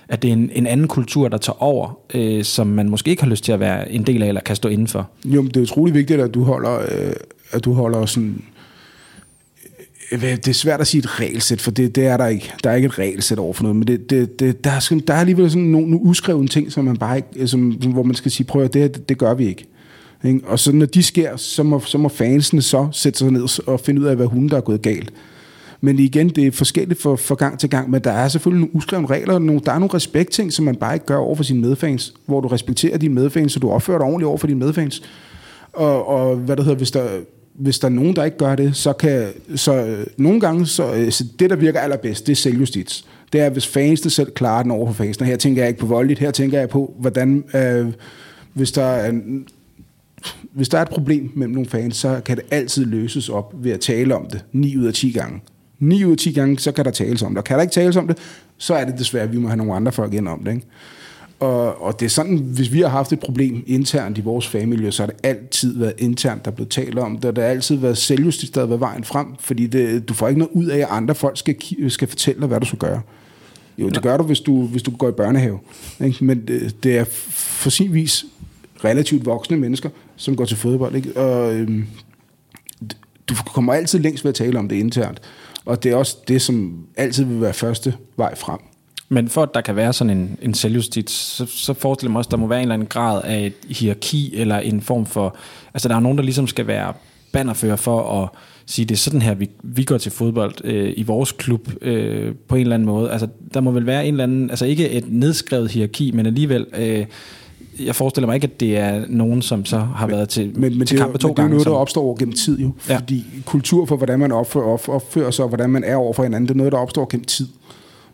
at det er en, en anden kultur, der tager over, øh, som man måske ikke har lyst til at være en del af, eller kan stå indenfor. Jo, men det er utrolig vigtigt, at du holder, øh, at du holder sådan... Øh, det er svært at sige et regelsæt, for det, det er der ikke. Der er ikke et regelsæt over for noget, men det, det, det, der, er sådan, der er alligevel sådan nogle, nogle uskrevne ting, som man bare ikke, øh, som, hvor man skal sige, prøv at det, det, det gør vi ikke. Ikke? Og så når de sker, så må, så må fansene så sætte sig ned og finde ud af, hvad hun der er gået galt. Men igen, det er forskelligt fra, for gang til gang, men der er selvfølgelig nogle uskrevne regler, nogle, der er nogle respektting, som man bare ikke gør over for sine medfans, hvor du respekterer dine medfans, så du opfører dig ordentligt over for dine medfans. Og, og hvad der hedder, hvis der, hvis der er nogen, der ikke gør det, så kan, så øh, nogle gange, så, øh, så det der virker allerbedst, det er selvjustits. Det er, hvis fansene selv klarer den over for fansene. Her tænker jeg ikke på voldeligt, her tænker jeg på, hvordan, øh, hvis der er hvis der er et problem mellem nogle fans, så kan det altid løses op ved at tale om det 9 ud af 10 gange. 9 ud af 10 gange, så kan der tales om det. Og kan der ikke tales om det, så er det desværre, at vi må have nogle andre folk ind om det. Ikke? Og, og det er sådan, hvis vi har haft et problem internt i vores familie, så har det altid været internt, der er blevet talt om det. Der har altid været selvjustis, der har været vejen frem, fordi det, du får ikke noget ud af, at andre folk skal, skal fortælle dig, hvad du skal gøre. Jo, det gør du, hvis du, hvis du går i børnehave. Ikke? Men det, det er for sin vis relativt voksne mennesker, som går til fodbold. Ikke? Og, øhm, du kommer altid længst ved at tale om det internt. Og det er også det, som altid vil være første vej frem. Men for at der kan være sådan en, en selvjustits, så, så forestiller jeg mig også, at der må være en eller anden grad af et hierarki, eller en form for... Altså, der er nogen, der ligesom skal være bannerfører for at sige, det er sådan her, vi, vi går til fodbold øh, i vores klub øh, på en eller anden måde. Altså, der må vel være en eller anden... Altså, ikke et nedskrevet hierarki, men alligevel... Øh, jeg forestiller mig ikke, at det er nogen, som så har men, været til, men, men til kampe to gange. det er noget, der opstår over gennem tid jo. Ja. Fordi kultur for, hvordan man opfører, op, opfører sig, og hvordan man er over for hinanden, det er noget, der opstår gennem tid.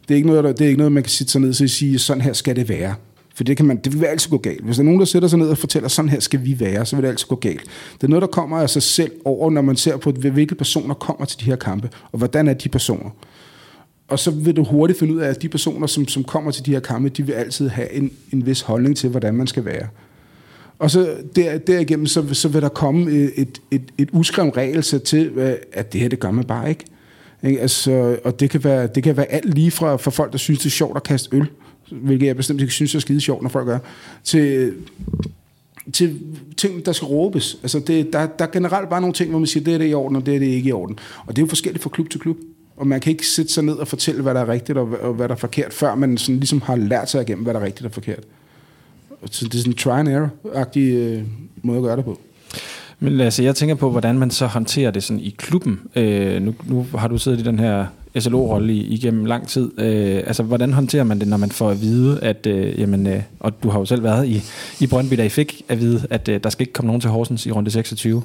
Det er ikke noget, der, det er ikke noget man kan sætte sig ned og sige, sådan her skal det være. For det, kan man, det vil altid gå galt. Hvis der er nogen, der sætter sig ned og fortæller, sådan her skal vi være, så vil det altid gå galt. Det er noget, der kommer af sig selv over, når man ser på, hvilke personer kommer til de her kampe, og hvordan er de personer og så vil du hurtigt finde ud af, at de personer, som, som kommer til de her kampe, de vil altid have en, en vis holdning til, hvordan man skal være. Og så der, derigennem, så, så vil der komme et, et, et, uskrevet regelsæt til, at det her, det gør man bare ikke. ikke? Altså, og det kan, være, det kan være alt lige fra for folk, der synes, det er sjovt at kaste øl, hvilket jeg bestemt ikke synes er skide sjovt, når folk gør, til, til ting, der skal råbes. Altså det, der, der er generelt bare nogle ting, hvor man siger, det er det i orden, og det er det ikke i orden. Og det er jo forskelligt fra klub til klub. Og man kan ikke sætte sig ned og fortælle, hvad der er rigtigt og, og hvad der er forkert, før man sådan ligesom har lært sig igennem, hvad der er rigtigt og forkert. Så det er sådan en try and error-agtig øh, måde at gøre det på. Men altså, jeg tænker på, hvordan man så håndterer det sådan i klubben. Øh, nu, nu har du siddet i den her SLO-rolle igennem lang tid. Øh, altså, hvordan håndterer man det, når man får at vide, at, øh, jamen, øh, og du har jo selv været i, i Brøndby, da I fik at vide, at øh, der skal ikke komme nogen til Horsens i runde 26?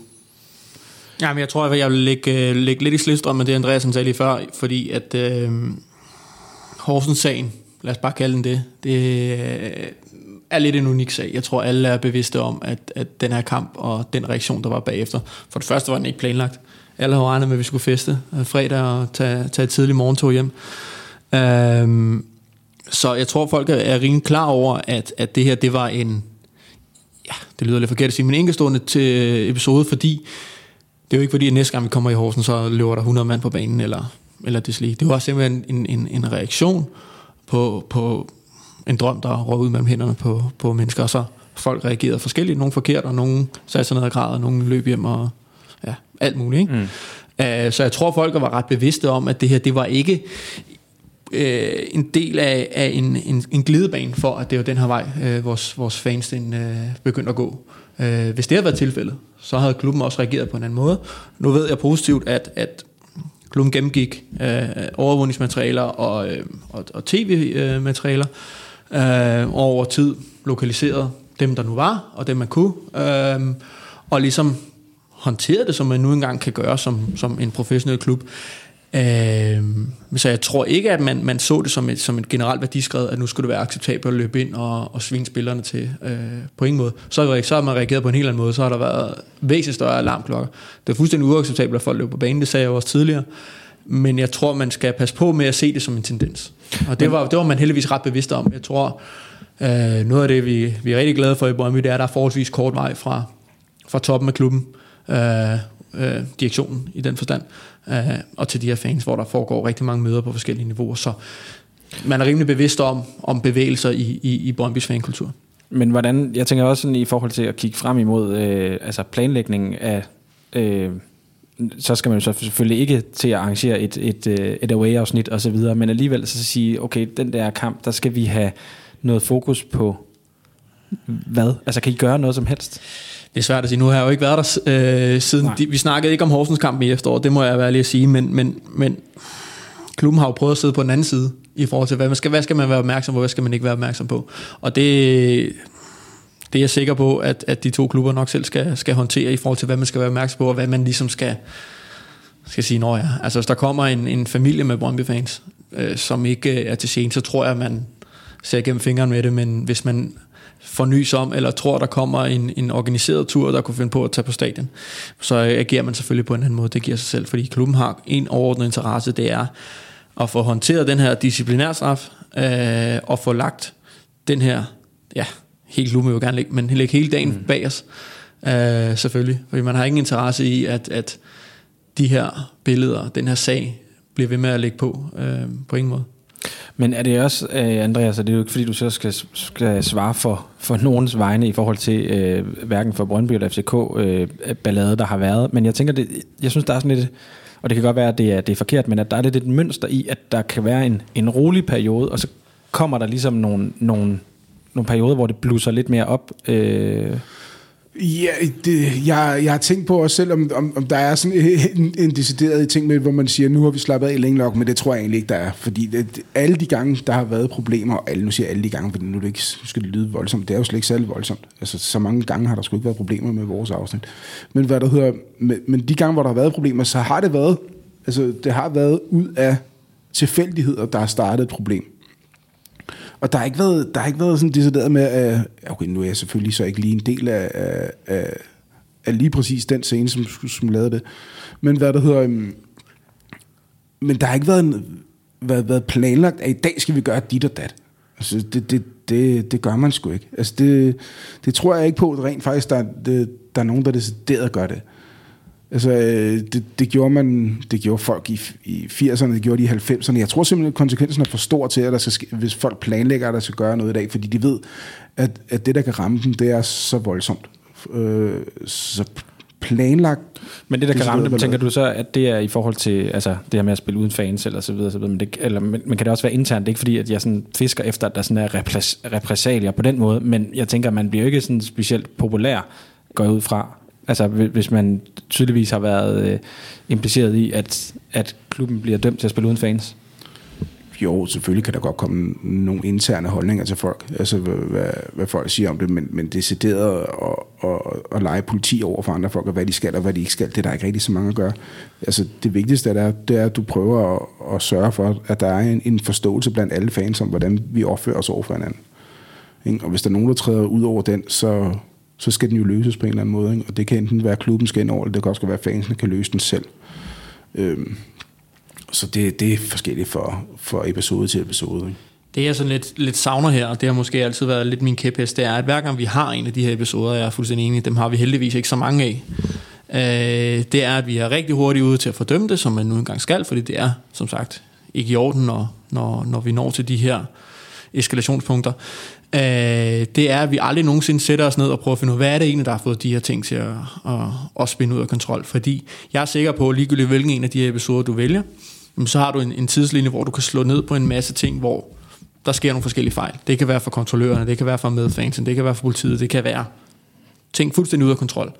Jamen, jeg tror, at jeg vil lægge, øh, lægge lidt i slidstrøm med det, Andreas sagde lige før, fordi at øh, Horsens-sagen, lad os bare kalde den det, det øh, er lidt en unik sag. Jeg tror, alle er bevidste om, at, at den her kamp og den reaktion, der var bagefter, for det første var den ikke planlagt. Alle havde regnet med, at vi skulle feste øh, fredag og tage, tage et tidligt morgentog hjem. Øh, så jeg tror, folk er, er rimelig klar over, at, at det her, det var en, ja, det lyder lidt forkert at sige, men enkeltstående til episode, fordi det er jo ikke fordi, at næste gang vi kommer i Horsen, så løber der 100 mand på banen, eller, eller det slige. Det var simpelthen en, en, en reaktion på, på en drøm, der røg ud mellem hænderne på, på mennesker, og så folk reagerede forskelligt. Nogle forkert, og nogle satte sig ned og græd, og nogle løb hjem, og ja, alt muligt. Ikke? Mm. Uh, så jeg tror, folk var ret bevidste om, at det her, det var ikke uh, en del af, af en, en, en glidebane for, at det var den her vej, uh, vores, vores fans den, uh, begyndte at gå. Uh, hvis det havde været tilfældet, så havde klubben også reageret på en anden måde. Nu ved jeg positivt, at, at klubben gennemgik øh, overvågningsmaterialer og, øh, og, og tv-materialer, uh, over tid lokaliseret dem, der nu var, og dem, man kunne, øh, og ligesom håndterede det, som man nu engang kan gøre som, som en professionel klub. Øh, så jeg tror ikke, at man, man så det som et, som et generelt værdiskred, at nu skulle det være acceptabelt at løbe ind og, og svinge spillerne til øh, på ingen måde. Så, så har man reageret på en helt anden måde, så har der været væsentligt større alarmklokker. Det er fuldstændig uacceptabelt, at folk løber på banen, det sagde jeg også tidligere. Men jeg tror, man skal passe på med at se det som en tendens. Og det var, det var man heldigvis ret bevidst om. Jeg tror, øh, noget af det, vi, vi er rigtig glade for i Brøndby, det er, at der er forholdsvis kort vej fra, fra toppen af klubben øh, øh, direktionen i den forstand, øh, og til de her fans, hvor der foregår rigtig mange møder på forskellige niveauer. Så man er rimelig bevidst om, om bevægelser i, i, i Brøndbys fankultur. Men hvordan, jeg tænker også sådan i forhold til at kigge frem imod øh, altså planlægningen af, øh, så skal man jo så selvfølgelig ikke til at arrangere et, et, øh, et away-afsnit og så videre, men alligevel så sige, okay, den der kamp, der skal vi have noget fokus på hvad? Altså kan I gøre noget som helst? Det er svært at sige. Nu har jeg jo ikke været der øh, siden. De, vi snakkede ikke om Horsens kamp i efteråret, det må jeg være lige at sige, men, men, men klubben har jo prøvet at sidde på den anden side i forhold til, hvad, man skal, hvad skal man være opmærksom på, hvad skal man ikke være opmærksom på. Og det, det er jeg sikker på, at, at de to klubber nok selv skal, skal håndtere i forhold til, hvad man skal være opmærksom på, og hvad man ligesom skal, skal sige, når ja. Altså hvis der kommer en, en familie med Brøndby-fans, øh, som ikke er til scene, så tror jeg, at man ser gennem fingeren med det, men hvis man fornys om, eller tror, der kommer en, en organiseret tur, der kunne finde på at tage på stadion, så agerer man selvfølgelig på en anden måde. Det giver sig selv, fordi klubben har en overordnet interesse, det er at få håndteret den her disciplinærstraf, øh, og få lagt den her, ja, helt klubben vil jo gerne lægge, men lægge hele dagen mm. bag os, øh, selvfølgelig. Fordi man har ingen interesse i, at, at de her billeder, den her sag, bliver ved med at lægge på, øh, på ingen måde. Men er det også, øh, Andreas, det er jo ikke fordi, du så skal, skal svare for, for nogens vegne i forhold til øh, hverken for Brøndby eller FCK øh, ballade, der har været. Men jeg tænker, det, jeg synes, der er sådan lidt, og det kan godt være, at det er, det er forkert, men at der er lidt et mønster i, at der kan være en, en rolig periode, og så kommer der ligesom nogle, nogle, nogle perioder, hvor det blusser lidt mere op. Øh, Ja, det, jeg, jeg har tænkt på også selv, om, om, om der er sådan en, en decideret ting med, hvor man siger, nu har vi slappet af længe nok, men det tror jeg egentlig ikke, der er. Fordi det, alle de gange, der har været problemer, og alle, nu siger jeg alle de gange, fordi nu, det ikke, nu skal det lyde voldsomt, det er jo slet ikke særlig voldsomt. Altså, så mange gange har der sgu ikke været problemer med vores afsnit. Men, hvad der hedder, men, men de gange, hvor der har været problemer, så har det været, altså, det har været ud af tilfældigheder, der har startet et problem. Og der har ikke været, der har ikke været sådan decideret med, at okay, nu er jeg selvfølgelig så ikke lige en del af, af, af, af lige præcis den scene, som, som lavede det. Men hvad der hedder, um, men der har ikke været, en, været, været planlagt, at i dag skal vi gøre dit og dat. Altså, det, det, det, det gør man sgu ikke. Altså det, det tror jeg ikke på, at rent faktisk, der, det, der er nogen, der decideret gør det. Altså, øh, det, det, gjorde man, det gjorde folk i, i 80'erne, det gjorde de i 90'erne. Jeg tror simpelthen, at konsekvensen er for stor til, at der skal, hvis folk planlægger, at der skal gøre noget i dag, fordi de ved, at, at det, der kan ramme dem, det er så voldsomt. Øh, så planlagt... Men det, der kan ramme dem, tænker du så, at det er i forhold til altså, det her med at spille uden fans, eller så videre, så videre men, det, eller, men, men kan det også være internt? Det er ikke fordi, at jeg sådan fisker efter, at der sådan er repræs, repræsalier på den måde, men jeg tænker, at man bliver jo ikke sådan specielt populær, går ud fra, Altså hvis man tydeligvis har været øh, impliceret i, at, at klubben bliver dømt til at spille uden fans? Jo, selvfølgelig kan der godt komme nogle interne holdninger til folk, altså hvad, hvad folk siger om det, men, men decideret at, at, at lege politi over for andre folk, og hvad de skal og hvad de ikke skal, det er der ikke rigtig så mange at gøre. Altså det vigtigste er, det er at du prøver at, at sørge for, at der er en, en forståelse blandt alle fans om, hvordan vi opfører os over for hinanden. Og hvis der er nogen, der træder ud over den, så, så skal den jo løses på en eller anden måde. Ikke? Og det kan enten være klubben skal ind over, eller det kan også være, at fansene kan løse den selv. Øhm, så det, det er forskelligt for, for episode til episode. Ikke? Det jeg sådan lidt, lidt savner her, og det har måske altid været lidt min kæphest, det er, at hver gang vi har en af de her episoder, jeg er fuldstændig enig, dem har vi heldigvis ikke så mange af, øh, det er, at vi er rigtig hurtigt ude til at fordømme det, som man nu engang skal, fordi det er, som sagt, ikke i orden, når, når, når vi når til de her eskalationspunkter øh, det er, at vi aldrig nogensinde sætter os ned og prøver at finde ud af, hvad er det egentlig, der har fået de her ting til at, at, at spænde ud af kontrol. Fordi jeg er sikker på, ligegyldigt hvilken en af de her episoder, du vælger, så har du en, en tidslinje, hvor du kan slå ned på en masse ting, hvor der sker nogle forskellige fejl. Det kan være for kontrollørerne, det kan være for medfansen, det kan være for politiet, det kan være ting fuldstændig ud af kontrol.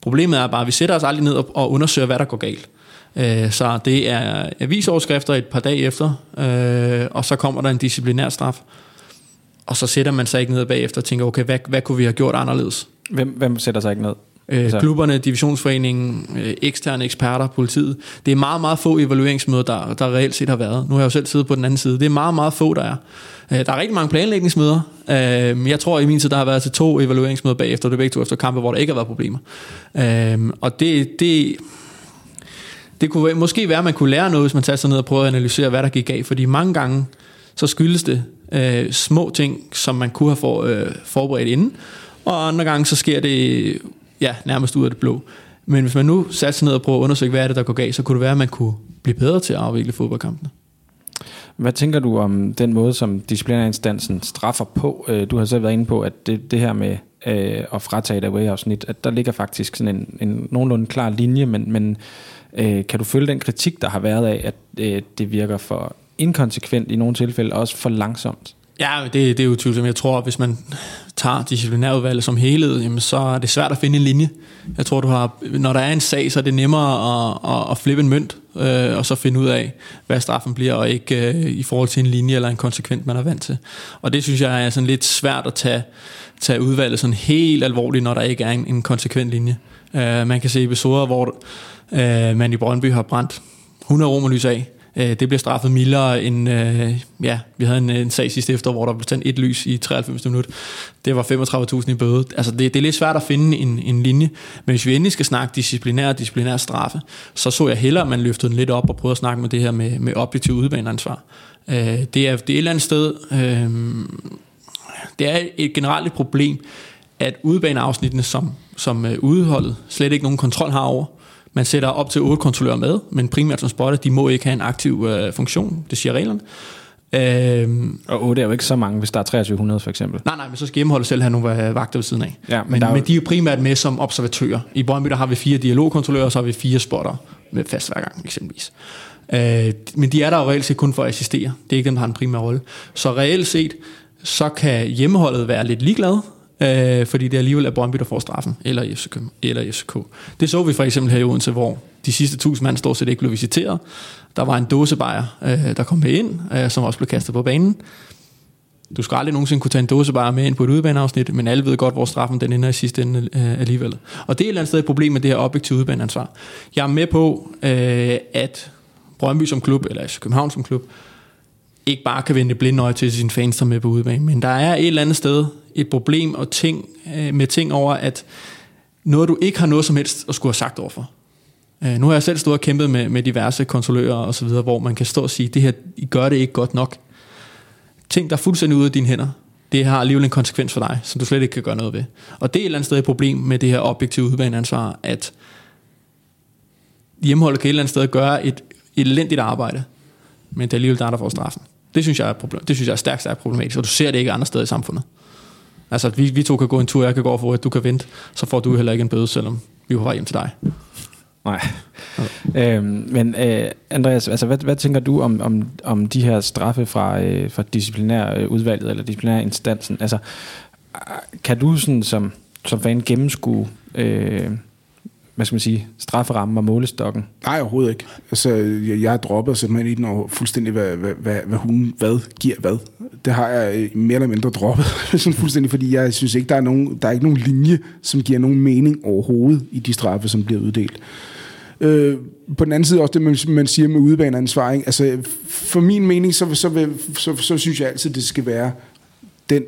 Problemet er bare, at vi sætter os aldrig ned og undersøger, hvad der går galt. Øh, så det er avisoverskrifter et par dage efter, øh, og så kommer der en disciplinær straf og så sætter man sig ikke ned bagefter og tænker, okay, hvad, hvad kunne vi have gjort anderledes? Hvem, hvem sætter sig ikke ned? Øh, altså. Klubberne, divisionsforeningen, øh, eksterne eksperter, politiet. Det er meget, meget få evalueringsmøder, der, der reelt set har været. Nu har jeg jo selv siddet på den anden side. Det er meget, meget få, der er. Øh, der er rigtig mange planlægningsmøder. Øh, jeg tror i min tid, der har været til to evalueringsmøder bagefter, det er begge to efter kampe, hvor der ikke har været problemer. Øh, og det, det, det kunne måske være, at man kunne lære noget, hvis man tager sig ned og prøver at analysere, hvad der gik af. Fordi mange gange, så skyldes det øh, små ting, som man kunne have for, øh, forberedt inden, og andre gange så sker det ja, nærmest ud af det blå. Men hvis man nu satte sig ned og prøver at undersøge, hvad er det, der går galt, så kunne det være, at man kunne blive bedre til at afvikle fodboldkampene. Hvad tænker du om den måde, som disciplinærinstansen straffer på? Øh, du har selv været inde på, at det, det her med øh, at fratage et away-afsnit, at der ligger faktisk sådan en, en nogenlunde klar linje, men, men øh, kan du følge den kritik, der har været af, at øh, det virker for inkonsekvent i nogle tilfælde, også for langsomt. Ja, det, det er jo tvivlsomt. Jeg tror, at hvis man tager disciplinærudvalget som helhed, jamen, så er det svært at finde en linje. Jeg tror, du har, når der er en sag, så er det nemmere at, at, at flippe en mønt, øh, og så finde ud af, hvad straffen bliver, og ikke øh, i forhold til en linje eller en konsekvent, man er vant til. Og det synes jeg er sådan lidt svært at tage, tage udvalget sådan helt alvorligt, når der ikke er en, en konsekvent linje. Øh, man kan se episoder, hvor øh, man i Brøndby har brændt 100 romerlys af, Øh, det bliver straffet mildere end, øh, ja, vi havde en, en sag sidste efter, hvor der blev tændt et lys i 93 minutter. Det var 35.000 i bøde. Altså det, det er lidt svært at finde en, en linje, men hvis vi endelig skal snakke disciplinær og disciplinær straffe, så så jeg hellere, at man løftede den lidt op og prøvede at snakke med det her med, med objektiv udbaneansvar. Øh, det, er, det er et eller andet sted, øh, det er et generelt et problem, at udbaneafsnittene, som, som øh, udholdet slet ikke nogen kontrol har over, man sætter op til otte kontrollører med, men primært som spotter, de må ikke have en aktiv øh, funktion, det siger reglerne. Øhm, og 8 er jo ikke så mange, hvis der er 2300 for eksempel. Nej, nej, men så skal hjemmeholdet selv have nogle øh, vagter ved siden af. Ja, men, men, jo... men de er jo primært med som observatører. I Brøndby der har vi fire dialogkontrollører, og så har vi fire spotter med fast hver gang, eksempelvis. Øh, men de er der jo reelt set kun for at assistere. Det er ikke dem, der har en primær rolle. Så reelt set, så kan hjemmeholdet være lidt ligeglad, øh, fordi det alligevel er Brøndby, der får straffen, eller FCK. Eller FCK. Det så vi for eksempel her i Odense, hvor de sidste tusind mand stort set ikke blev visiteret. Der var en dåsebajer, øh, der kom med ind, øh, som også blev kastet på banen. Du skal aldrig nogensinde kunne tage en dåsebajer med ind på et udebaneafsnit, men alle ved godt, hvor straffen den ender i sidste ende øh, alligevel. Og det er et eller andet sted et problem med det her objektive udebaneansvar. Jeg er med på, øh, at Brøndby som klub, eller København som klub, ikke bare kan vende blinde øje til sine fans, der med på udebane. Men der er et eller andet sted et problem og ting, øh, med ting over, at noget du ikke har noget som helst at skulle have sagt overfor. Øh, nu har jeg selv stået og kæmpet med, med diverse kontrollører og så videre, hvor man kan stå og sige, det her, I gør det ikke godt nok. Ting, der er fuldstændig ude af dine hænder. det har alligevel en konsekvens for dig, som du slet ikke kan gøre noget ved. Og det er et eller andet sted et problem med det her objektive udbaneansvar, at hjemmeholdet kan et eller andet sted gøre et elendigt arbejde, men det er alligevel der, der får straffen. Det synes jeg er, problem, det synes jeg er stærkt, stærkt problematisk, og du ser det ikke andre steder i samfundet. Altså, vi, vi to kan gå en tur, jeg kan gå over for, at du kan vente, så får du heller ikke en bøde, selvom vi var hjem til dig. Nej. Øhm, men øh, Andreas, altså, hvad, hvad tænker du om, om, om de her straffe fra, øh, fra disciplinærudvalget eller disciplinærinstansen? Altså, kan du sådan som, som fan gennemskue øh, hvad skal man sige, strafferammen og målestokken? Nej, overhovedet ikke. Altså, jeg, jeg har droppet at i den over fuldstændig, hvad, hvad, hvad, hvad hun hvad giver hvad. Det har jeg øh, mere eller mindre droppet, *laughs* sådan fuldstændig, fordi jeg synes ikke, der er, nogen, der er ikke nogen linje, som giver nogen mening overhovedet i de straffe, som bliver uddelt. Øh, på den anden side også det, man, man siger med udebaneansvaring. Altså, for min mening, så, så, så, så, så synes jeg altid, det skal være den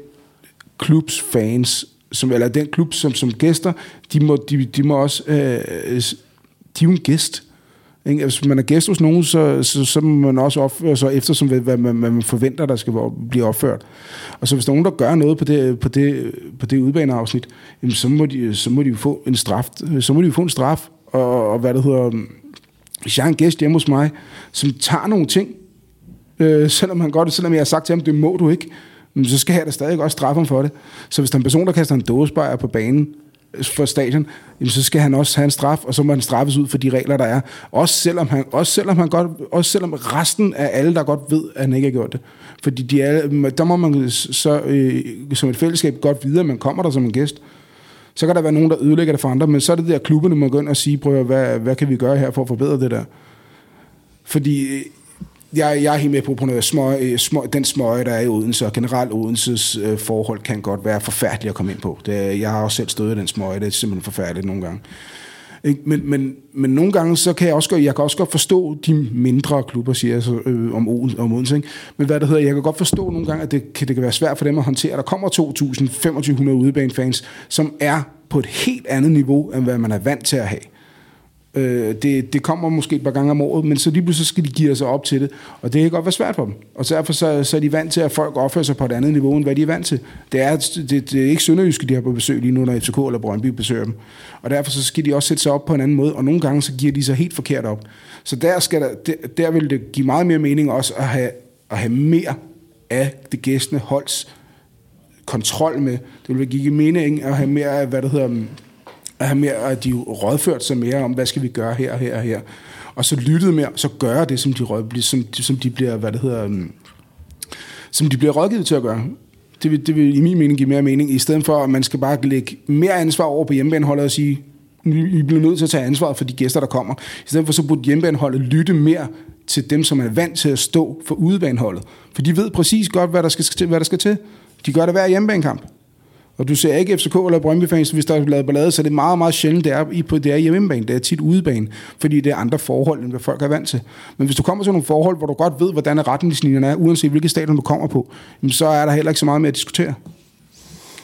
klubs fans, som, eller den klub som, som gæster, de må, de, de må også, øh, de er jo en gæst. Ikke? Altså, hvis man er gæst hos nogen, så, så, så må man også opføre sig altså, efter, som, hvad, hvad, man, man forventer, der skal blive opført. Og så hvis der er nogen, der gør noget på det, på det, på det udbaneafsnit, jamen, så, må de, så må de jo få en straf. Så må de jo få en straf. Og, og hvad det hedder, hvis jeg er en gæst hjemme hos mig, som tager nogle ting, øh, selvom han godt, selvom jeg har sagt til ham, det må du ikke, men så skal jeg da stadig også straffe ham for det. Så hvis der er en person, der kaster en dåsebajer på banen øh, for stadion, jamen så skal han også have en straf, og så må han straffes ud for de regler, der er. Også selvom, han, også selvom, han godt, også selvom resten af alle, der godt ved, at han ikke har gjort det. Fordi de alle, der må man så øh, som et fællesskab godt vide, at man kommer der som en gæst. Så kan der være nogen, der ødelægger det for andre, men så er det der, klubberne må gå ind og sige, prøv hvad, hvad kan vi gøre her for at forbedre det der? Fordi øh, jeg, jeg er helt med på, på noget smøg, øh, smøg, den smøge, der er i Odense, og generelt Odenses øh, forhold kan godt være forfærdeligt at komme ind på. Det, jeg har også selv stået i den smøge, det er simpelthen forfærdeligt nogle gange. Men, men, men nogle gange, så kan jeg også, jeg kan også godt forstå de mindre klubber, siger jeg så, øh, om, Odense, om Odense. Ikke? Men hvad det hedder, jeg kan godt forstå nogle gange, at det kan, det kan være svært for dem at håndtere. Der kommer 2.000-2.500 udebanefans, som er på et helt andet niveau, end hvad man er vant til at have. Øh, det, det kommer måske et par gange om året, men så lige pludselig skal de give sig op til det, og det kan godt være svært for dem. Og derfor så, så er de vant til, at folk opfører sig på et andet niveau, end hvad de er vant til. Det er, det, det er ikke Sønderjyske, de har på besøg lige nu, når FCK eller Brøndby besøger dem. Og derfor så skal de også sætte sig op på en anden måde, og nogle gange så giver de sig helt forkert op. Så der, skal der, der, der vil det give meget mere mening også at have, at have mere af det gæstende holds kontrol med. Det vil give mening at have mere af, hvad der hedder, have mere, at de rådført sig mere om, hvad skal vi gøre her her og her. Og så lyttede mere, så gøre det, som de, råd, som, som de bliver, hvad det hedder, um, som de bliver rådgivet til at gøre. Det vil, det vil i min mening give mere mening, i stedet for, at man skal bare lægge mere ansvar over på hjemmebaneholdet og sige, I bliver nødt til at tage ansvaret for de gæster, der kommer. I stedet for, så burde hjemmebaneholdet lytte mere til dem, som er vant til at stå for udebaneholdet. For de ved præcis godt, hvad der skal til. Hvad der skal til. De gør det hver hjemmebanekamp. Og du ser ikke FCK eller Brøndby fans, hvis der er lavet ballade, så det er meget, meget sjældent, det er, i på, det er hjemmebane, det er tit udebane, fordi det er andre forhold, end hvad folk er vant til. Men hvis du kommer til nogle forhold, hvor du godt ved, hvordan retningslinjerne er, uanset hvilket stadion du kommer på, så er der heller ikke så meget mere at diskutere.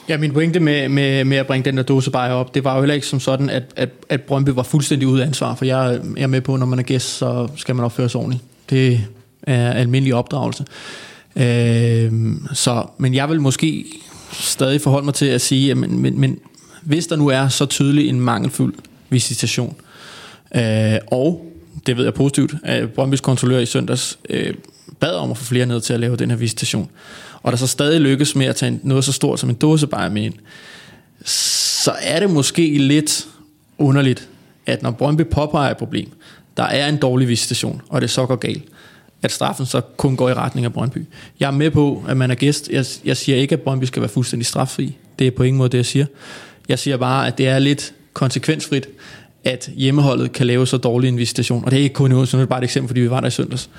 Ja, min pointe med, med, med at bringe den der dose bare op, det var jo heller ikke som sådan, at, at, at Brøndby var fuldstændig ude af ansvar, for jeg, jeg er med på, når man er gæst, så skal man opføre sig ordentligt. Det er almindelig opdragelse. Øh, så, men jeg vil måske stadig forholde mig til at sige, at men, men, men hvis der nu er så tydelig en mangelfuld visitation, øh, og det ved jeg positivt, at Brøndby's kontrollør i søndags øh, bad om at få flere ned til at lave den her visitation, og der så stadig lykkes med at tage noget så stort som en dåsebajer med ind, så er det måske lidt underligt, at når Brøndby påpeger et problem, der er en dårlig visitation, og det så går galt, at straffen så kun går i retning af Brøndby. Jeg er med på, at man er gæst. Jeg, jeg siger ikke, at Brøndby skal være fuldstændig straffri. Det er på ingen måde det, jeg siger. Jeg siger bare, at det er lidt konsekvensfrit, at hjemmeholdet kan lave så dårlig en visitation. Og det er ikke kun i Odense, det er bare et eksempel, fordi vi var der i søndags.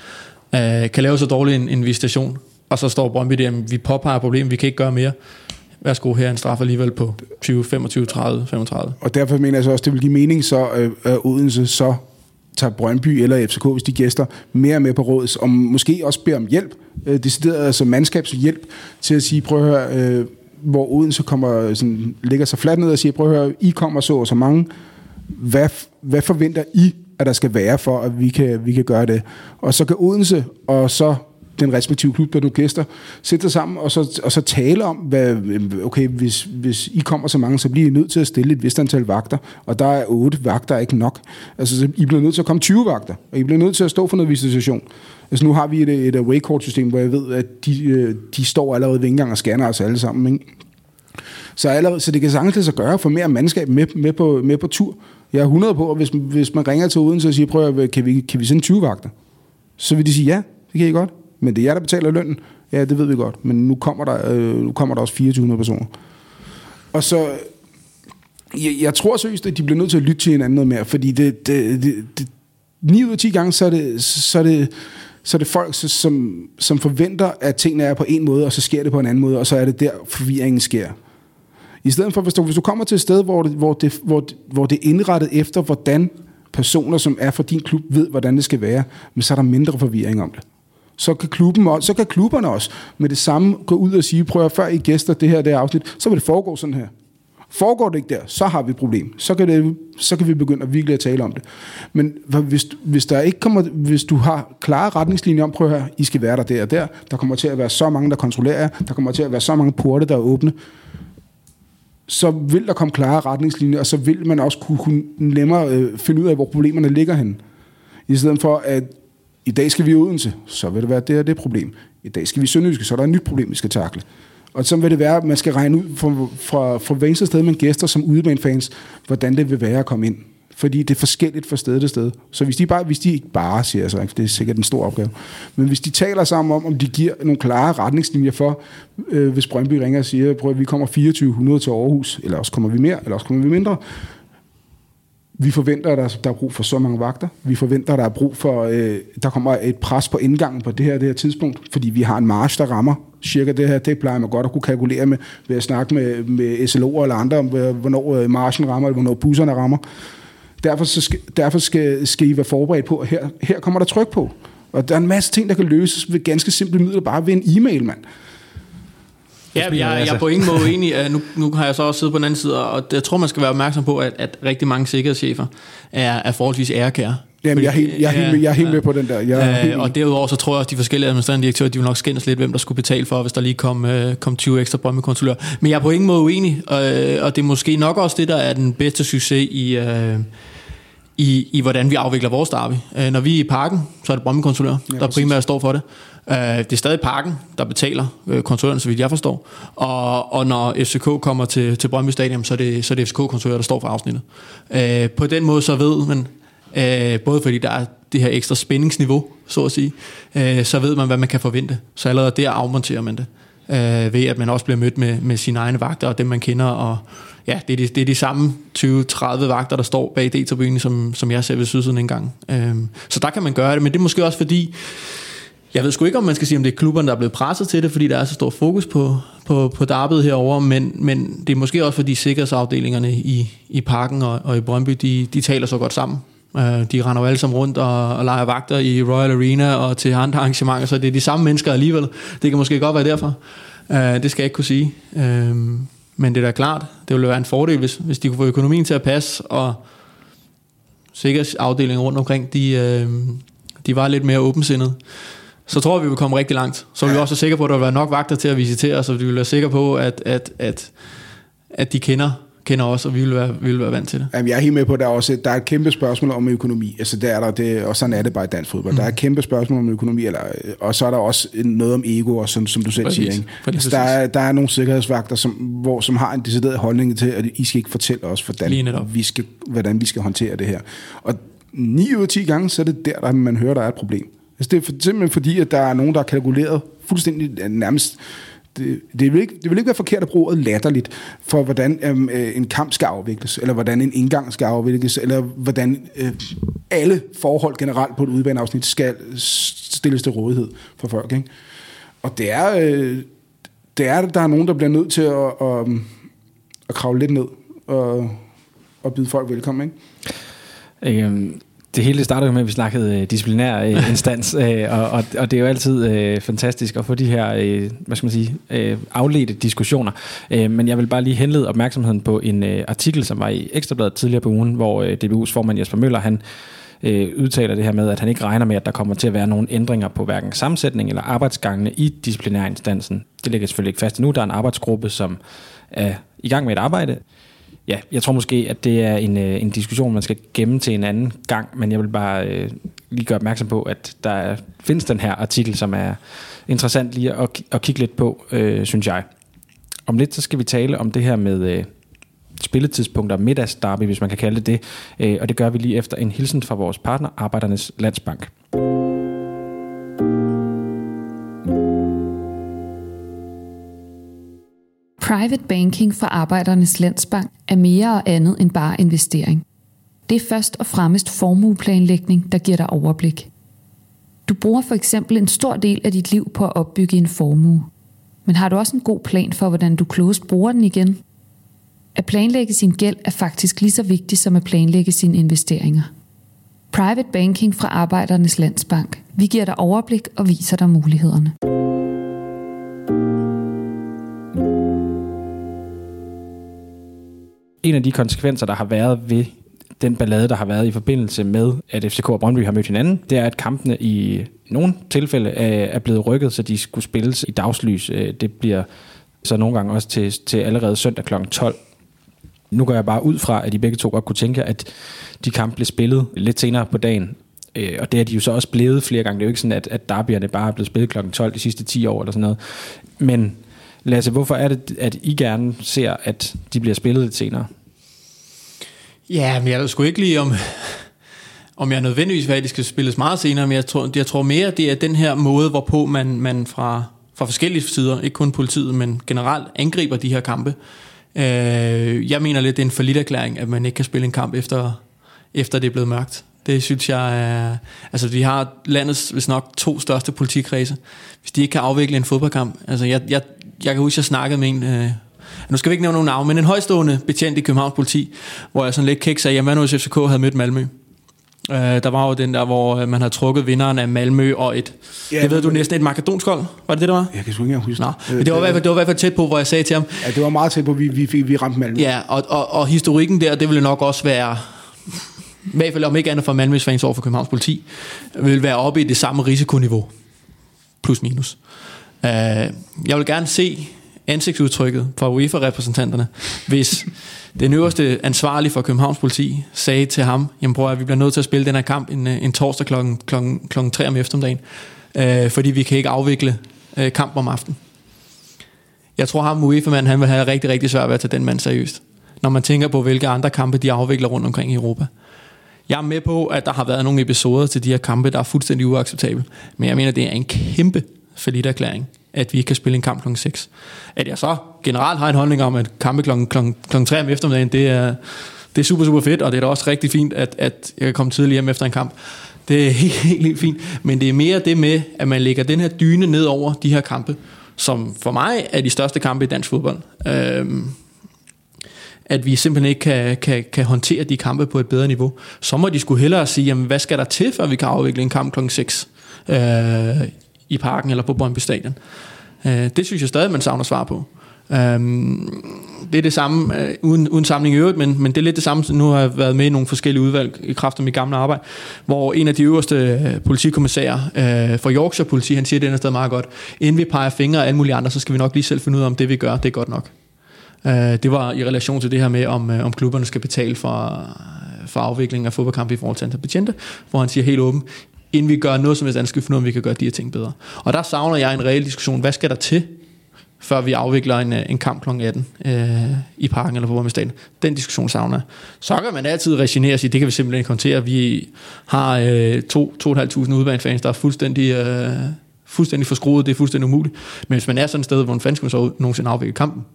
Øh, kan lave så dårlig en, en visitation, og så står Brøndby der, vi påpeger problemet, vi kan ikke gøre mere. Værsgo, her en straf alligevel på 20, 25, 30, 35. Og derfor mener jeg så også, det vil give mening, så øh Odense så tager Brøndby eller FCK, hvis de gæster, mere med på råds, og måske også beder om hjælp, øh, decideret altså mandskabshjælp, til at sige, prøv at høre, øh, hvor Odense kommer, sådan, ligger sig fladt ned og siger, prøv at høre, I kommer så og så mange, hvad, hvad forventer I, at der skal være for, at vi kan, vi kan gøre det? Og så kan Odense og så den respektive klub, der nu gæster, sætte sig sammen og så, og så tale om, hvad, okay, hvis, hvis I kommer så mange, så bliver I nødt til at stille et vist antal vagter, og der er otte vagter ikke nok. Altså, så I bliver nødt til at komme 20 vagter, og I bliver nødt til at stå for noget visitation. Altså, nu har vi et, et away-court-system, hvor jeg ved, at de, øh, de står allerede ved indgang og scanner os alle sammen, ikke? Så, allerede, så det kan sagtens lade sig gøre for mere mandskab med, med, på, med på tur. Jeg er 100 på, at hvis, hvis man ringer til Odense og siger, prøv at, kan vi, kan vi sende 20 vagter? Så vil de sige, ja, det kan I godt. Men det er jer, der betaler lønnen. Ja, det ved vi godt. Men nu kommer der, øh, nu kommer der også 2400 personer. Og så... Jeg, jeg tror seriøst, at de bliver nødt til at lytte til hinanden noget mere, fordi det, det, det, det 9 ud af 10 gange, så er det, så er det, så er det folk, som, som forventer, at tingene er på en måde, og så sker det på en anden måde, og så er det der, forvirringen sker. I stedet for, hvis du, hvis du kommer til et sted, hvor det, hvor, det, hvor, hvor det er indrettet efter, hvordan personer, som er fra din klub, ved, hvordan det skal være, men så er der mindre forvirring om det. Så kan, klubben også, så kan klubberne også med det samme gå ud og sige, prøv at før I gæster det her det her afsnit, så vil det foregå sådan her. Foregår det ikke der, så har vi et problem. Så kan, det, så kan vi begynde at virkelig at tale om det. Men hvis, hvis, der ikke kommer, hvis du har klare retningslinjer om, prøv at høre, I skal være der der og der, der kommer til at være så mange, der kontrollerer jer, der kommer til at være så mange porte, der er åbne, så vil der komme klare retningslinjer, og så vil man også kunne, kunne nemmere øh, finde ud af, hvor problemerne ligger hen. I stedet for, at i dag skal vi i Odense, så vil det være det og det problem. I dag skal vi i Sønderjyske, så er der et nyt problem, vi skal takle. Og så vil det være, at man skal regne ud fra, fra, fra hver eneste sted, man gæster som udebanefans, hvordan det vil være at komme ind. Fordi det er forskelligt fra sted til sted. Så hvis de, bare, hvis de ikke bare siger så, det er sikkert en stor opgave, men hvis de taler sammen om, om de giver nogle klare retningslinjer for, øh, hvis Brøndby ringer og siger, prøv at vi kommer 2400 til Aarhus, eller også kommer vi mere, eller også kommer vi mindre, vi forventer, at der, der er brug for så mange vagter. Vi forventer, at der er brug for, øh, der kommer et pres på indgangen på det her, det her tidspunkt, fordi vi har en march, der rammer cirka det her. Det plejer man godt at kunne kalkulere med, ved at snakke med, med SLO'er eller andre om, hvornår øh, marchen rammer, eller hvornår busserne rammer. Derfor, så skal, derfor skal, skal I være forberedt på, at her, her kommer der tryk på. Og der er en masse ting, der kan løses ved ganske simple midler, bare ved en e-mail, mand. Ja, jeg, jeg er på ingen *laughs* måde enig. Nu, nu har jeg så også siddet på den anden side, og jeg tror, man skal være opmærksom på, at, at rigtig mange sikkerhedschefer er, er forholdsvis ærekære. Jamen, jeg er helt, jeg er helt, jeg er helt med på den der. Jeg øh, og derudover så tror jeg også, at de forskellige administrerende direktører, de vil nok skændes lidt, hvem der skulle betale for, hvis der lige kom, øh, kom 20 ekstra brømmekonsulører. Men jeg er på ingen måde uenig, og, øh, og det er måske nok også det, der er den bedste succes i... Øh, i, i hvordan vi afvikler vores derby. Øh, når vi er i parken, så er det Brøndby ja, der primært står for det. Øh, det er stadig parken, der betaler øh, konsuløren, så vidt jeg forstår. Og, og når FCK kommer til, til Brøndby Stadion, så er det, så er det FCK-konsulør, der står for afsnittet. Øh, på den måde så ved man, øh, både fordi der er det her ekstra spændingsniveau, så at sige, øh, så ved man, hvad man kan forvente. Så allerede der afmonterer man det, øh, ved at man også bliver mødt med, med sine egne vagter, og dem man kender, og ja, det er de, det er de samme 20-30 vagter, der står bag D-tribunen, som, som jeg ser ved sydsiden engang. Øh, så der kan man gøre det, men det er måske også fordi, jeg ved sgu ikke, om man skal sige, om det er klubberne, der er blevet presset til det, fordi der er så stor fokus på, på, på darbet herover, men, men det er måske også fordi sikkerhedsafdelingerne i, i parken og, og i Brøndby, de, de taler så godt sammen. Uh, de render jo alle sammen rundt og, og leger vagter i Royal Arena og til andre arrangementer, så det er de samme mennesker alligevel. Det kan måske godt være derfor. Uh, det skal jeg ikke kunne sige. Uh, men det er da klart, det ville være en fordel, hvis, hvis de kunne få økonomien til at passe, og sikkerhedsafdelingen rundt omkring, de, øh, de var lidt mere åbensindede. Så tror jeg, vi vil komme rigtig langt. Så er vi også sikre på, at der vil være nok vagter til at visitere, så vi vil være sikre på, at, at, at, at de kender kender os, og vi vil være, vi vil være vant til det. Jamen, jeg er helt med på, at der er, også, der er et kæmpe spørgsmål om økonomi. Altså, der er der, det, og sådan er det bare i dansk fodbold. Mm. Der er et kæmpe spørgsmål om økonomi, eller, og så er der også noget om ego, og sådan, som du selv præcis. siger. Ikke? Altså, der, er, der er nogle sikkerhedsvagter, som, hvor, som har en decideret holdning til, at I skal ikke fortælle os, hvordan vi skal, hvordan vi skal håndtere det her. Og 9 ud af 10 gange, så er det der, der man hører, der er et problem. Altså, det er for, simpelthen fordi, at der er nogen, der har kalkuleret fuldstændig nærmest det, det, vil ikke, det vil ikke være forkert at bruge ordet latterligt for, hvordan øhm, øh, en kamp skal afvikles, eller hvordan en indgang skal afvikles, eller hvordan øh, alle forhold generelt på et udbaneafsnit skal stilles til rådighed for folk. Ikke? Og det er, øh, det er, der er nogen, der bliver nødt til at, at, øhm, at kravle lidt ned og, og byde folk velkommen. Ikke? Øhm, det hele startede med, at vi snakkede øh, disciplinær øh, *laughs* instans, øh, og, og, og det er jo altid øh, fantastisk at få de her, øh, hvad skal man sige, øh, afledte diskussioner. Øh, men jeg vil bare lige henlede opmærksomheden på en øh, artikel, som var i Ekstrabladet tidligere på ugen, hvor øh, DBU's formand Jesper Møller, han øh, udtaler det her med, at han ikke regner med, at der kommer til at være nogle ændringer på hverken sammensætning eller arbejdsgangene i disciplinærinstansen. Det ligger selvfølgelig ikke fast endnu. Der er en arbejdsgruppe, som er i gang med et arbejde. Ja, jeg tror måske, at det er en, øh, en diskussion, man skal gemme til en anden gang, men jeg vil bare øh, lige gøre opmærksom på, at der er, findes den her artikel, som er interessant lige at, at kigge lidt på, øh, synes jeg. Om lidt så skal vi tale om det her med øh, spilletidspunkter, middagsdarby, hvis man kan kalde det det, øh, og det gør vi lige efter en hilsen fra vores partner, Arbejdernes Landsbank. Private banking for Arbejdernes Landsbank er mere og andet end bare investering. Det er først og fremmest formueplanlægning, der giver dig overblik. Du bruger for eksempel en stor del af dit liv på at opbygge en formue. Men har du også en god plan for, hvordan du klogest bruger den igen? At planlægge sin gæld er faktisk lige så vigtigt som at planlægge sine investeringer. Private Banking fra Arbejdernes Landsbank. Vi giver dig overblik og viser dig mulighederne. En af de konsekvenser, der har været ved den ballade, der har været i forbindelse med, at FCK og Brøndby har mødt hinanden, det er, at kampene i nogle tilfælde er blevet rykket, så de skulle spilles i dagslys. Øh, det bliver så nogle gange også til, til allerede søndag kl. 12. Nu går jeg bare ud fra, at de begge to godt kunne tænke, at de kampe blev spillet lidt senere på dagen. Øh, og det er de jo så også blevet flere gange. Det er jo ikke sådan, at, at derbyerne bare er blevet spillet kl. 12 de sidste 10 år eller sådan noget. Men Lasse, hvorfor er det, at I gerne ser, at de bliver spillet lidt senere? Ja, men jeg ved sgu ikke lige om, om jeg nødvendigvis ved, at de skal spilles meget senere, men jeg tror, jeg tror mere, det er den her måde, hvorpå man, man fra, fra forskellige sider, ikke kun politiet, men generelt angriber de her kampe. Øh, jeg mener lidt, det er en forlidt erklæring, at man ikke kan spille en kamp efter, efter det er blevet mørkt. Det synes jeg er... Altså, de har landets, hvis nok, to største politikredse. Hvis de ikke kan afvikle en fodboldkamp... Altså, jeg, jeg, jeg kan huske, jeg snakkede med en... Øh, nu skal vi ikke nævne nogen navn, men en højstående betjent i Københavns politi, hvor jeg sådan lidt kæk sagde, jamen hvad nu hvis FCK havde mødt Malmø? Uh, der var jo den der, hvor øh, man havde trukket vinderen af Malmø og et, ja, det ved du, næsten et makedonsk hold. Var det det, der var? Jeg kan sgu ikke huske Nå, men det var, i hvert fald, det var i hvert fald tæt på, hvor jeg sagde til ham. Ja, det var meget tæt på, vi, vi, vi, vi ramte Malmø. Ja, og, og, og historikken der, det ville nok også være, i hvert fald om ikke andet for Malmøs fans over for Københavns politi, vil være oppe i det samme risikoniveau. Plus minus. Uh, jeg vil gerne se ansigtsudtrykket fra UEFA-repræsentanterne, hvis den øverste ansvarlige for Københavns politi sagde til ham, jamen bror, vi bliver nødt til at spille den her kamp en, en torsdag klokken, klokken, klokken 3 om eftermiddagen, øh, fordi vi kan ikke afvikle øh, kamp om aftenen. Jeg tror ham UEFA-manden, han vil have rigtig, rigtig svært ved at tage den mand seriøst, når man tænker på, hvilke andre kampe de afvikler rundt omkring i Europa. Jeg er med på, at der har været nogle episoder til de her kampe, der er fuldstændig uacceptabel, men jeg mener, det er en kæmpe forlidt erklæring at vi ikke kan spille en kamp kl. 6. At jeg så generelt har en holdning om, at kampe kl. kl. kl. 3 om eftermiddagen, det er, det er super, super fedt, og det er da også rigtig fint, at, at jeg kan komme tidligt hjem efter en kamp. Det er *laughs* helt, helt, helt fint. Men det er mere det med, at man lægger den her dyne ned over de her kampe, som for mig er de største kampe i dansk fodbold. Øhm, at vi simpelthen ikke kan, kan, kan håndtere de kampe på et bedre niveau. Så må de skulle hellere sige, jamen, hvad skal der til, før vi kan afvikle en kamp kl. 6 øh, i parken eller på Brøndby Stadion. Øh, det synes jeg stadig, man savner svar på. Um, det er det samme, øh, uden, uden samling i øvrigt, men, men det er lidt det samme, nu har jeg været med i nogle forskellige udvalg i kraft af mit gamle arbejde, hvor en af de øverste øh, politikommissærer øh, for Yorkshire politi, han siger det er sted meget godt, inden vi peger fingre af alle mulige andre, så skal vi nok lige selv finde ud af, om det vi gør, det er godt nok. Øh, det var i relation til det her med, om, øh, om klubberne skal betale for, for afviklingen af fodboldkampe i forhold til antal betjente, hvor han siger helt åben, inden vi gør noget som helst andet, skal vi finde ud af, om vi kan gøre de her ting bedre. Og der savner jeg en reel diskussion. Hvad skal der til, før vi afvikler en, øh, en kamp kl. 18 øh, i parken eller på Borgmestad. Den diskussion savner Så kan man altid resignere og sige, det kan vi simpelthen ikke håndtere. Vi har øh, 2.500 udbanefans, der er fuldstændig, øh, fuldstændig forskruet. Det er fuldstændig umuligt. Men hvis man er sådan et sted, hvor en fan skal man så nogensinde afvikle kampen,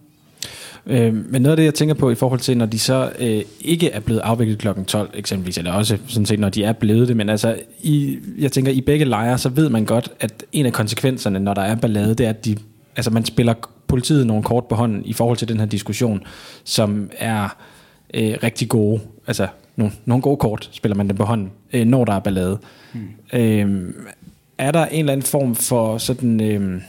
Øh, men noget af det, jeg tænker på i forhold til, når de så øh, ikke er blevet afviklet klokken 12 eksempelvis, eller også sådan set, når de er blevet det, men altså, i, jeg tænker, i begge lejre, så ved man godt, at en af konsekvenserne, når der er ballade, det er, at de, altså, man spiller politiet nogle kort på hånden i forhold til den her diskussion, som er øh, rigtig gode. Altså, nogle, nogle gode kort spiller man dem på hånden, øh, når der er ballade. Hmm. Øh, er der en eller anden form for sådan... Øh,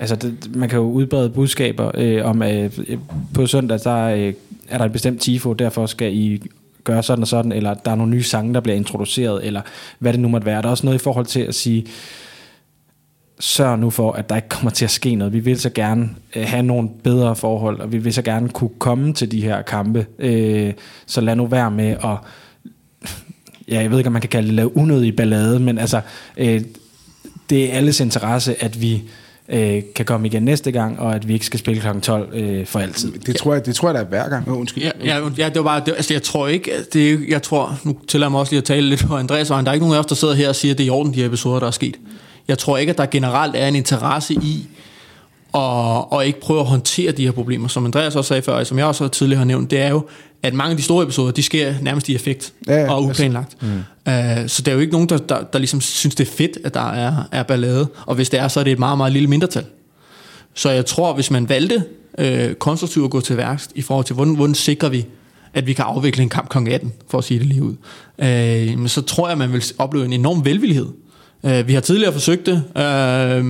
Altså, det, man kan jo udbrede budskaber øh, om, at øh, på søndag, der øh, er der en bestemt tifo, derfor skal I gøre sådan og sådan, eller der er nogle nye sange, der bliver introduceret, eller hvad det nu måtte være. Der er også noget i forhold til at sige, sørg nu for, at der ikke kommer til at ske noget. Vi vil så gerne øh, have nogle bedre forhold, og vi vil så gerne kunne komme til de her kampe. Øh, så lad nu være med at, *laughs* ja, jeg ved ikke, om man kan kalde det lave unødig ballade, men altså, øh, det er alles interesse, at vi øh, kan komme igen næste gang, og at vi ikke skal spille kl. 12 øh, for altid. Det tror, jeg, det tror jeg, der er hver gang. Oh, undskyld. Ja, ja, ja, det var bare, det, altså jeg tror ikke, det er, jeg tror, nu tillader mig også lige at tale lidt på Andreas, og der er ikke nogen af os, der sidder her og siger, at det er i orden, de her episoder, der er sket. Jeg tror ikke, at der generelt er en interesse i og, og ikke prøve at håndtere de her problemer. Som Andreas også sagde før, og som jeg også tidligere har nævnt, det er jo, at mange af de store episoder, de sker nærmest i effekt Ja, ja, og uplanlagt. Mm. Uh, så der er jo ikke nogen, der, der, der ligesom synes, det er fedt, at der er, er ballade. Og hvis det er, så er det et meget, meget lille mindretal. Så jeg tror, hvis man valgte øh, konstruktivt at gå til værks i forhold til, hvordan, hvordan sikrer vi, at vi kan afvikle en kamp kong 18, for at sige det lige ud, øh, så tror jeg, man vil opleve en enorm velvillighed. Øh, vi har tidligere forsøgt det. Øh,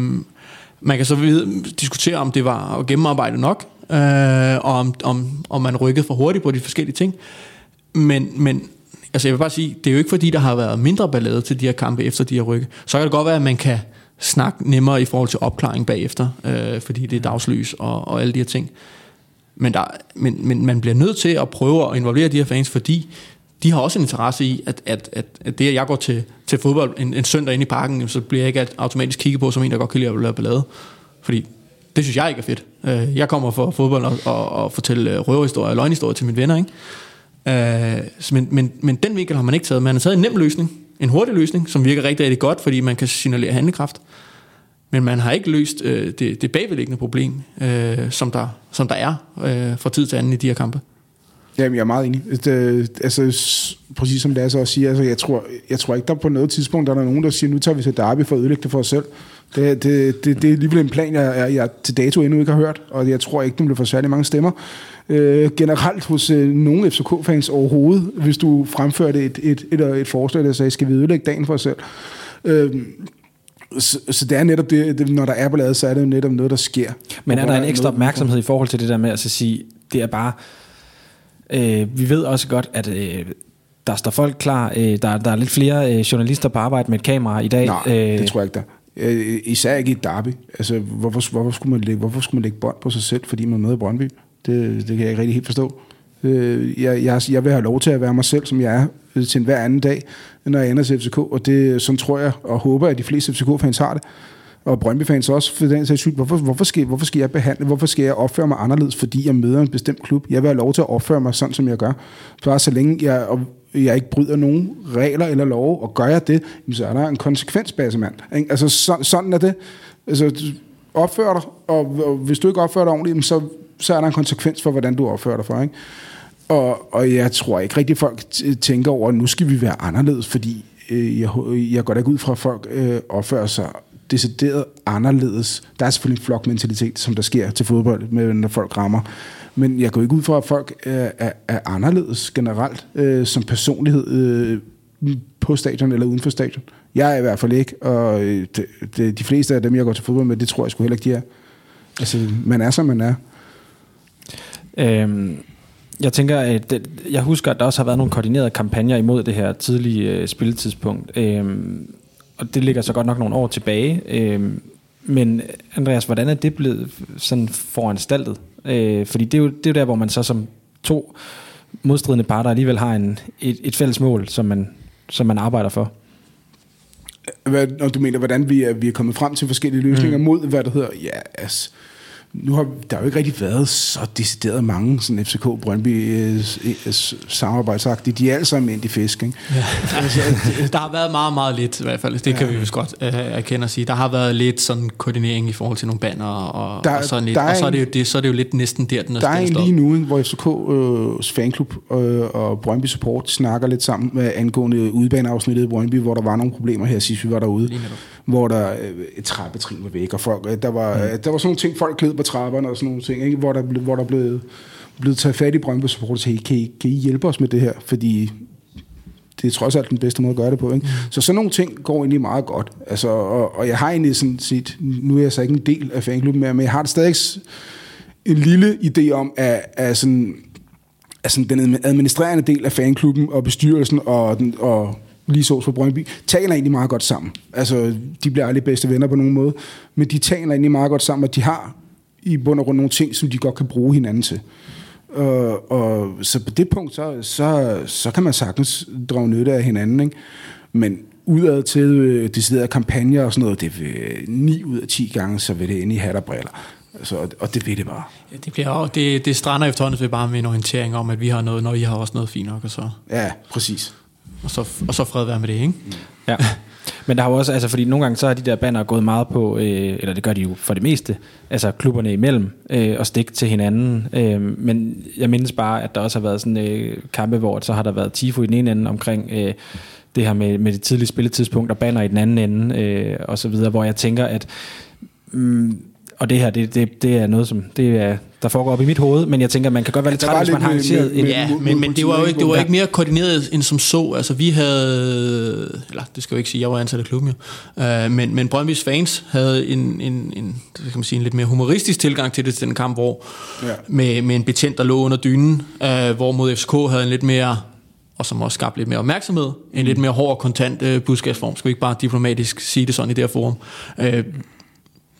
man kan så vide, diskutere, om det var at gennemarbejde nok, øh, og om, om, om man rykkede for hurtigt på de forskellige ting. Men, men altså jeg vil bare sige, det er jo ikke fordi, der har været mindre ballade til de her kampe, efter de her rykke. Så kan det godt være, at man kan snakke nemmere i forhold til opklaring bagefter, øh, fordi det er dagslys og, og alle de her ting. Men, der, men, men man bliver nødt til at prøve at involvere de her fans, fordi de har også en interesse i, at, at, at, at det, at jeg går til, til fodbold en, en søndag ind i parken, så bliver jeg ikke automatisk kigget på som en, der godt kan lide at lave ballade. Fordi det synes jeg ikke er fedt. Øh, Jeg kommer for fodbold og, og, og fortælle øh, røverhistorier og løgnhistorier til mine venner. Ikke? Øh, Men, men, men den vinkel har man ikke taget. Man har taget en nem løsning, en hurtig løsning, som virker rigtig, rigtig godt, fordi man kan signalere handlekraft. Men man har ikke løst øh, det, det bagvedliggende problem, øh, som, der, som der er øh, fra tid til anden i de her kampe. Jamen, jeg er meget enig. Det, altså, præcis som Lasse også siger, altså, jeg, tror, jeg tror ikke, der på noget tidspunkt der er nogen, der siger, nu tager vi til Derby for at ødelægge det for os selv. Det, det, det, det er alligevel en plan, jeg, jeg, jeg til dato endnu ikke har hørt, og jeg tror ikke, den bliver for særlig mange stemmer. Øh, generelt hos øh, nogle FCK-fans overhovedet, hvis du fremførte et, et, et, et, et forslag, der sagde, skal vi ødelægge dagen for os selv? Øh, så, så det er netop det, det, når der er ballade, så er det jo netop noget, der sker. Men er der en ekstra opmærksomhed i forhold til det der med at sige, det er bare, øh, vi ved også godt, at øh, der står folk klar, øh, der, der er lidt flere øh, journalister på arbejde med et kamera i dag. Nej, øh, det tror jeg ikke, der. Øh, Især ikke i et derby. Altså, hvorfor, hvorfor, skulle man lægge, hvorfor skulle man lægge bånd på sig selv, fordi man møder Brøndby? Det, det kan jeg ikke rigtig helt forstå. Øh, jeg, jeg, jeg vil have lov til at være mig selv, som jeg er øh, til hver anden dag, når jeg ender til FCK, og det, sådan tror jeg og håber, at de fleste FCK-fans har det. Og Brøndby-fans også, for den sags skyld. Hvorfor, hvorfor, skal, hvorfor skal jeg behandle, hvorfor skal jeg opføre mig anderledes, fordi jeg møder en bestemt klub? Jeg vil have lov til at opføre mig sådan, som jeg gør. Bare så længe jeg, og jeg ikke bryder nogen regler eller love, og gør jeg det, så er der en konsekvens, basemand. Altså, så, sådan er det. Altså, opfør opfører dig, og, og hvis du ikke opfører dig ordentligt, så, så er der en konsekvens for, hvordan du opfører dig for. Ikke? Og, og jeg tror ikke rigtig, folk tænker over, at nu skal vi være anderledes, fordi øh, jeg, jeg går da ikke ud fra, at folk øh, opfører sig decideret anderledes. Der er selvfølgelig en flokmentalitet, som der sker til fodbold, med, når folk rammer. Men jeg går ikke ud fra, at folk er, er, er anderledes generelt øh, som personlighed øh, på stadion eller uden for stadion. Jeg er i hvert fald ikke, og øh, de, det, det, de fleste af dem, jeg går til fodbold med, det tror jeg sgu heller ikke, de er. Altså, man er, som man er. Øhm, jeg tænker, at det, jeg husker, at der også har været nogle koordinerede kampagner imod det her tidlige øh, spilletidspunkt. Øhm, og det ligger så godt nok nogle år tilbage. Øhm, men Andreas, hvordan er det blevet sådan foranstaltet? Øh, fordi det er, jo, det er jo der, hvor man så som to modstridende parter alligevel har en, et, et fælles mål, som man, som man arbejder for. Hvad, og du mener, hvordan vi er, vi er kommet frem til forskellige løsninger mm. mod, hvad der hedder, ja, altså, nu har der har jo ikke rigtig været så decideret mange sådan FCK Brøndby øh, øh, samarbejdsagtige. De er alle sammen ind i fisk, ikke? *laughs* Altså, *laughs* der har været meget, meget lidt i hvert fald. Det kan vi vist godt uh, erkende og sige. Der har været lidt sådan koordinering i forhold til nogle banner og, Der- og sådan lidt. der er Og så er, det jo det, så er det jo lidt næsten der, den er Der er en lige nu, hvor FCK's fanklub øh, og Brøndby Support snakker lidt sammen med angående udebaneafsnittet i Brøndby, hvor der var nogle problemer her sidst, vi var derude. Lige netop. Hvor der øh, et trappetrin var væk, og folk, øh, der, var, mm. der var sådan nogle ting, folk gled på trapperne og sådan nogle ting, ikke, hvor der, hvor der blev, blev taget fat i Brøndby Support og sagde, kan I, kan I hjælpe os med det her? Fordi det er trods alt den bedste måde at gøre det på. Ikke? Så sådan nogle ting går egentlig meget godt. Altså, og, og jeg har egentlig sådan set, nu er jeg så ikke en del af fanklubben mere, men jeg har det stadig en lille idé om, at, at, sådan, altså den administrerende del af fanklubben og bestyrelsen og, den, og lige så for Brøndby, taler egentlig meget godt sammen. Altså, de bliver aldrig bedste venner på nogen måde, men de taler egentlig meget godt sammen, og de har i bund og grund nogle ting, som de godt kan bruge hinanden til. Og, og så på det punkt, så, så, så kan man sagtens drage nytte af hinanden, ikke? Men udad til øh, deciderede kampagner og sådan noget, det vil 9 ud af 10 gange, så vil det ind i hat og briller. Altså, og det ved det bare. Ja, det, bliver, jo- det, det strander efterhånden ved bare med en orientering om, at vi har noget, når I har også noget fint nok, og så, Ja, præcis. Og så, og så fred være med det, ikke? Ja. *laughs* Men der har jo også, altså fordi nogle gange så har de der banner gået meget på, øh, eller det gør de jo for det meste, altså klubberne imellem, øh, og stikke til hinanden. Øh, men jeg mindes bare, at der også har været sådan øh, kampe, hvor så har der været tifo i den ene ende omkring øh, det her med, med det tidlige spilletidspunkt, og banner i den anden ende, øh, og så videre, hvor jeg tænker, at mm, og det her, det, det, det er noget, som det er, der foregår op i mit hoved, men jeg tænker, man kan godt være lidt træt, hvis man har med- arrangeret en... Ja, men, men det var jo ikke, det var ikke mere koordineret end som så. Altså vi havde, eller det skal jeg jo ikke sige, jeg var ansat af klubben jo, uh, men, men Brøndby's fans havde en, en, en, kan man sige, en lidt mere humoristisk tilgang til det til den kamp, hvor Ja. med, med en betjent, der lå under dynen, uh, hvor mod FCK havde en lidt mere og som også skabte lidt mere opmærksomhed, en lidt mere hård og kontant uh, budskabsform. Skal vi ikke bare diplomatisk sige det sådan i det her forum? Uh,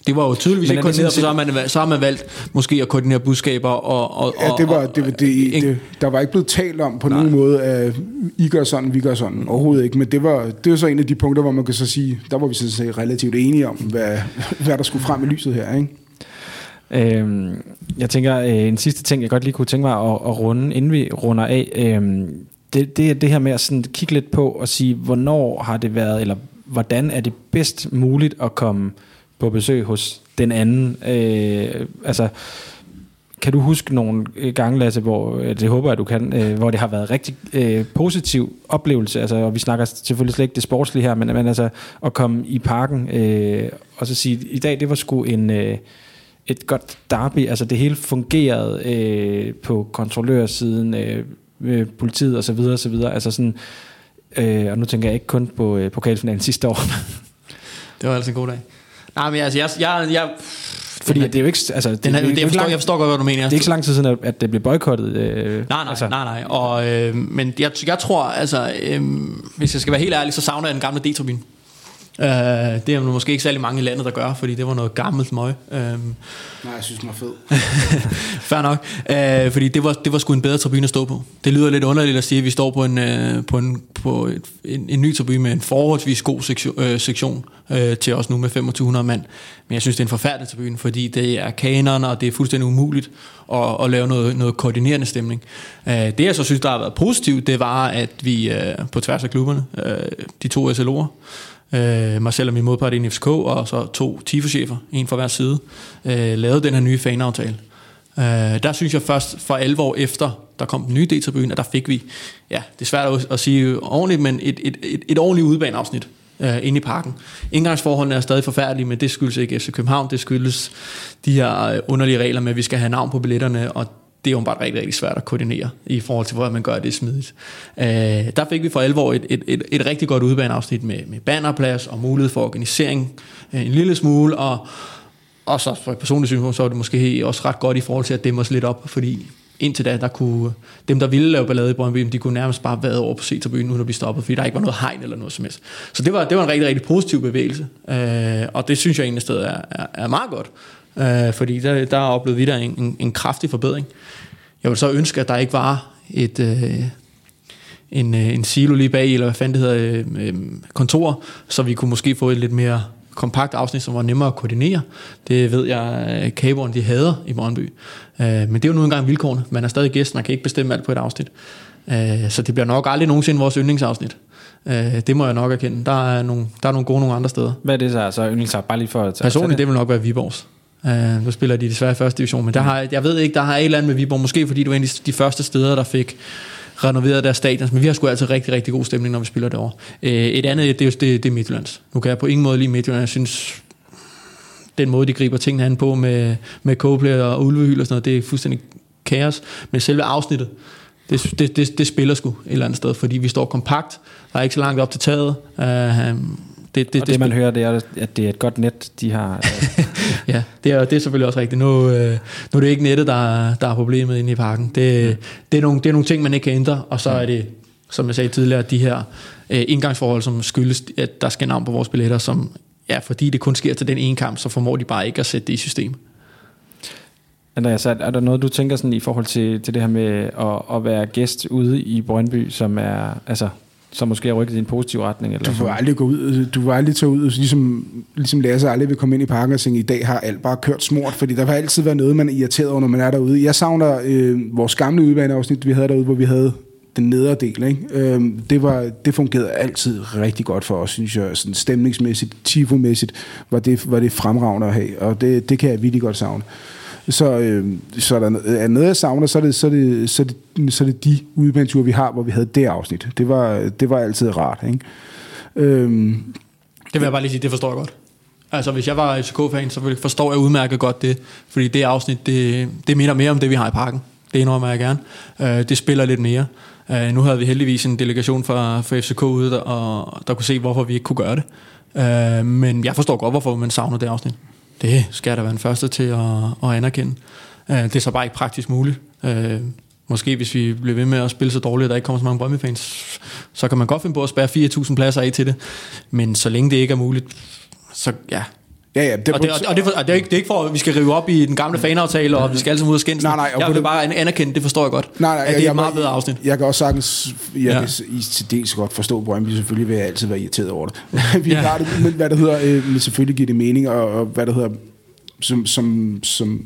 det var jo tydeligvis Men ikke er koordineret, for så har, man, så har man valgt måske at koordinere budskaber og... og Ja, det var, og- det, var- det, det, der var ikke blevet talt om på nogen måde, at I gør sådan, vi gør sådan. Overhovedet ikke. Men det var, det var så en af de punkter, hvor man kan så sige, der var vi sådan set relativt enige om, hvad, hvad der skulle frem i lyset her. Ikke? Øhm, jeg tænker, øh, en sidste ting, jeg godt lige kunne tænke mig at, at runde, inden vi runder af, øhm, det, det er det her med at sådan kigge lidt på og sige, hvornår har det været, eller hvordan er det bedst muligt at komme på besøg hos den anden? Øh, altså, kan du huske nogle gange, Lasse, hvor, øh, det håber jeg, du kan, øh, hvor det har været rigtig øh, positiv oplevelse, altså, og vi snakker selvfølgelig slet ikke det sportslige her, men, men altså at komme i parken øh, og så sige, i dag det var sgu en, øh, et godt derby, altså det hele fungerede øh, på kontrollørsiden, øh, med politiet og så videre, og så videre, altså sådan, øh, og nu tænker jeg ikke kun på øh, pokalfinalen sidste år, Det var altså en god dag. Nej, men altså, jeg, jeg, jeg, fordi det er jo ikke, altså, det, den er, det, det, jeg, forstår, lang- jeg forstår godt, hvad du mener. det er ikke så lang tid siden, at- det blev boykottet. Øh, Nej, nej, altså. nej, nej. Og, øh, men jeg, jeg tror, altså, øh, hvis jeg skal være helt ærlig, så savner jeg den gamle D-tribune. Øh, det er måske ikke særlig mange i landet, der gør, fordi det var noget gammelt møg. Øh, Nej, jeg synes, den var fed. *laughs* Fair nok. Øh, fordi det var, det var sgu en bedre tribune at stå på. Det lyder lidt underligt at sige, at vi står på en, øh, på en, på et, en, en ny tribune med en forholdsvis god sektion, øh, sektion øh, til os nu med 2500 mand. Men jeg synes, det er en forfærdelig tribune, fordi det er kanerne, og det er fuldstændig umuligt at, at lave noget, noget koordinerende stemning. Øh, det jeg så synes, der har været positivt, det var, at vi øh, på tværs af klubberne, øh, de to SLO'er, øh, mig selv og min modpart i en FCK, og så to TIFO-chefer, en fra hver side, øh, lavede den her nye fanaftale. Øh, der synes jeg først for alvor efter, der kom den nye D-tribune, at der fik vi, ja, det er svært at, at sige ordentligt, men et, et, et, et ordentligt udbaneafsnit øh, inde i parken. Indgangsforholdene er stadig forfærdelige, men det skyldes ikke FC København, det skyldes de her øh, underlige regler med, at vi skal have navn på billetterne, og det er jo bare rigtig, rigtig svært at koordinere i forhold til, hvordan man gør det smidigt. Øh, der fik vi for alvor et, et, et, et rigtig godt udbaneafsnit med, med bannerplads og mulighed for organisering øh, en lille smule, og, og så fra et personligt synspunkt, så var det måske også ret godt i forhold til at dæmme os lidt op, fordi indtil da, der kunne dem, der ville lave ballade i Brøndby, de kunne nærmest bare være over på C-tribunen, uden at blive stoppet, fordi der ikke var noget hegn eller noget som helst. Så det var, det var en rigtig, rigtig positiv bevægelse, øh, og det synes jeg egentlig sted er, er, er meget godt, øh, fordi der, der oplevede vi der en, en, en kraftig forbedring. Jeg vil så ønske, at der ikke var et... Øh, en, øh, en silo lige bag, eller hvad fanden det hedder, øh, øh, kontor, så vi kunne måske få et lidt mere kompakt afsnit, som var nemmere at koordinere. Det ved jeg, øh, kaberen de hader i Brøndby. Øh, men det er jo nu engang vilkårene. Man er stadig gæst, man kan ikke bestemme alt på et afsnit. Øh, så det bliver nok aldrig nogensinde vores yndlingsafsnit. Øh, det må jeg nok erkende. Der er nogle, der er nogle gode nogle andre steder. Hvad er det så? Så yndlingsagt, bare lige for at... Personligt, det vil nok være Viborgs. Uh, nu spiller de desværre i første division, men der har, jeg ved ikke, der har et eller andet med Viborg, måske fordi du er en af de, første steder, der fik renoveret deres stadion, men vi har sgu altid rigtig, rigtig god stemning, når vi spiller derovre. Uh, et andet, det er jo det, det er Midtjyllands. Nu kan jeg på ingen måde lide Midtjylland, jeg synes, den måde, de griber tingene an på med, med Coplay og Ulvehyl og sådan noget, det er fuldstændig kaos. Men selve afsnittet, det, det, det, det spiller sgu et eller andet sted, fordi vi står kompakt, der er ikke så langt op til taget. Uh, det, det, og det, man hører, det er, at det er et godt net, de har. *laughs* øh, ja, det er, det er selvfølgelig også rigtigt. Nu, øh, nu er det ikke nettet, der, er- der er problemet inde i parken. Det, det, er nogle, det er nogle ting, man ikke kan ændre, og så er det, som jeg sagde tidligere, de her øh, indgangsforhold, som skyldes, at der skal navn på vores billetter, som ja, fordi det kun sker til den ene kamp, så formår de bare ikke at sætte det i system. Andreas, er er der noget, du tænker sådan i forhold til, til det her med at, at være gæst ude i Brøndby, som er, altså, som måske har rykket i en positiv retning? Eller Du får aldrig gå ud, du får aldrig tage ud, ligesom, ligesom Lasse aldrig vil komme ind i parken og tænke, i dag har alt bare kørt smurt, fordi der vil altid være noget, man er irriteret over, når man er derude. Jeg savner øh, vores gamle udbaneafsnit, vi havde derude, hvor vi havde den nedre del. Ikke? Øh, det, var, det fungerede altid rigtig godt for os, synes jeg. Sådan stemningsmæssigt, tifomæssigt var det, var det fremragende at have, og det, det kan jeg virkelig godt savne. Så, øh, så er der er noget, jeg savner, så er det, så er det, så er det, så er det de udebaneture, vi har, hvor vi havde det afsnit. Det var, det var altid rart. Ikke? Øhm, Det vil jeg bare lige sige, det forstår jeg godt. Altså, hvis jeg var FCK-fan, så forstår jeg udmærket godt det, fordi det afsnit, det, det minder mere om det, vi har i parken. Det indrømmer jeg gerne. Øh, det spiller lidt mere. Øh, nu havde vi heldigvis en delegation fra, fra FCK ude, der, og der kunne se, hvorfor vi ikke kunne gøre det. Øh, men jeg forstår godt, hvorfor man savner det afsnit. Det skal jeg da være den første til at, at anerkende. Øh, det er så bare ikke praktisk muligt. Øh, måske hvis vi bliver ved med at spille så dårligt, at der ikke kommer så mange Brøndby-fans, så kan man godt finde på at spære 4.000 pladser af til det. Men så længe det ikke er muligt, så ja ja, ja, det, Og det, og, og det, og det, er ikke, det er ikke for, at vi skal rive op i den gamle fanaftale, og vi skal sammen ud og skændes. Nej, nej, og jeg vil det- bare an- anerkende, det forstår jeg godt. Nej, nej, at det er et meget bedre afsnit. Jeg kan også sagtens, jeg Ja. kan i til dels godt forstå Brøndby, selvfølgelig vil jeg altid være irriteret over det. *laughs* vi ja. har det, men hvad det hedder, øh, men selvfølgelig giver det mening, og, og hvad det hedder, som, som, som,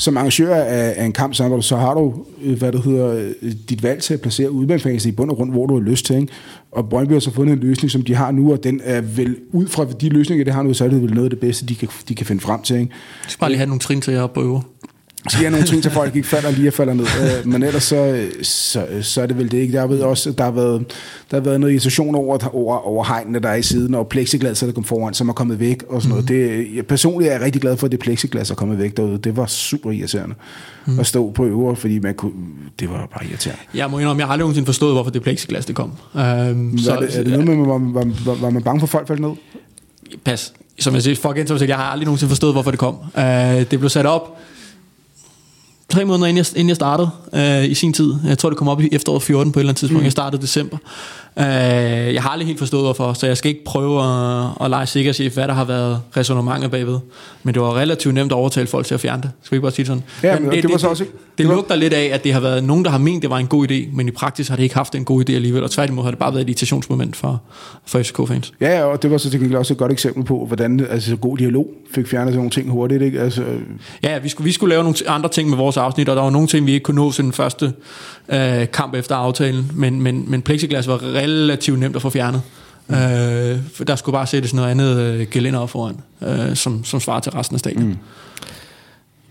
som arrangør af, af en kamp, så, har du- så har du, hvad det hedder, øh, dit valg til at placere udbanefasen i bund og grund, hvor du har lyst til. Ikke? Og Brøndby har så fundet en løsning, som de har nu, og den er vel, ud fra de løsninger, det har nu, så er det vel noget af det bedste, de kan, de kan finde frem til. Ikke? Jeg skal bare lige have nogle trin til jer på siger nogle ting til folk ikke falder lige og falder ned. Øh, Men ellers så, så, så er det vel det ikke. Der været også, der har været, der har været noget irritation over, over, over hegnene, der er i siden, og plexiglas, der kom foran, som er kommet væk og sådan Mhm. noget. Det, jeg, personligt er jeg rigtig glad for, at det plexiglas er kommet væk derude. Det var super irriterende Mhm. at stå på øver, fordi man kunne, det var bare irriterende. Jeg må indrømme, jeg har aldrig nogensinde forstået, hvorfor det plexiglas det kom. Øhm, Så, er, det, er det noget med, var, var, var, var man bange for, at folk faldt ned? Pas. Som jeg siger, selv, jeg har aldrig nogensinde forstået, hvorfor det kom. Øh, det blev sat op tre måneder inden jeg, inden jeg startede øh, i sin tid. Jeg tror, det kom op i efteråret 14 på et eller andet tidspunkt. Mm. Jeg startede i december. Øh, jeg har aldrig helt forstået, hvorfor, så jeg skal ikke prøve at, at lege sikkerhedschef, hvad der har været resonemanget bagved. Men det var relativt nemt at overtale folk til at fjerne det. Skal vi ikke bare sige det sådan? Ja, men det var så også ikke- Det, det lugter lidt af, at det har været nogen, der har ment, det var en god idé, men i praksis har det ikke haft en god idé alligevel, og tværtimod har det bare været et irritationsmoment for, for FCK-fans. Ja, ja, og det var så til gengæld også et godt eksempel på, hvordan altså, god dialog fik fjernet sådan nogle ting hurtigt. Ikke? Altså, Ja, vi skulle, vi skulle lave nogle andre ting med vores afsnit, og der var nogle ting, vi ikke kunne nå til den første øh, kamp efter aftalen, men, men, men plexiglas var relativt nemt at få fjernet. Mm. Øh, for der skulle bare sættes noget andet øh, gelænder op foran, øh, som, som svarer til resten af stadion. Mm.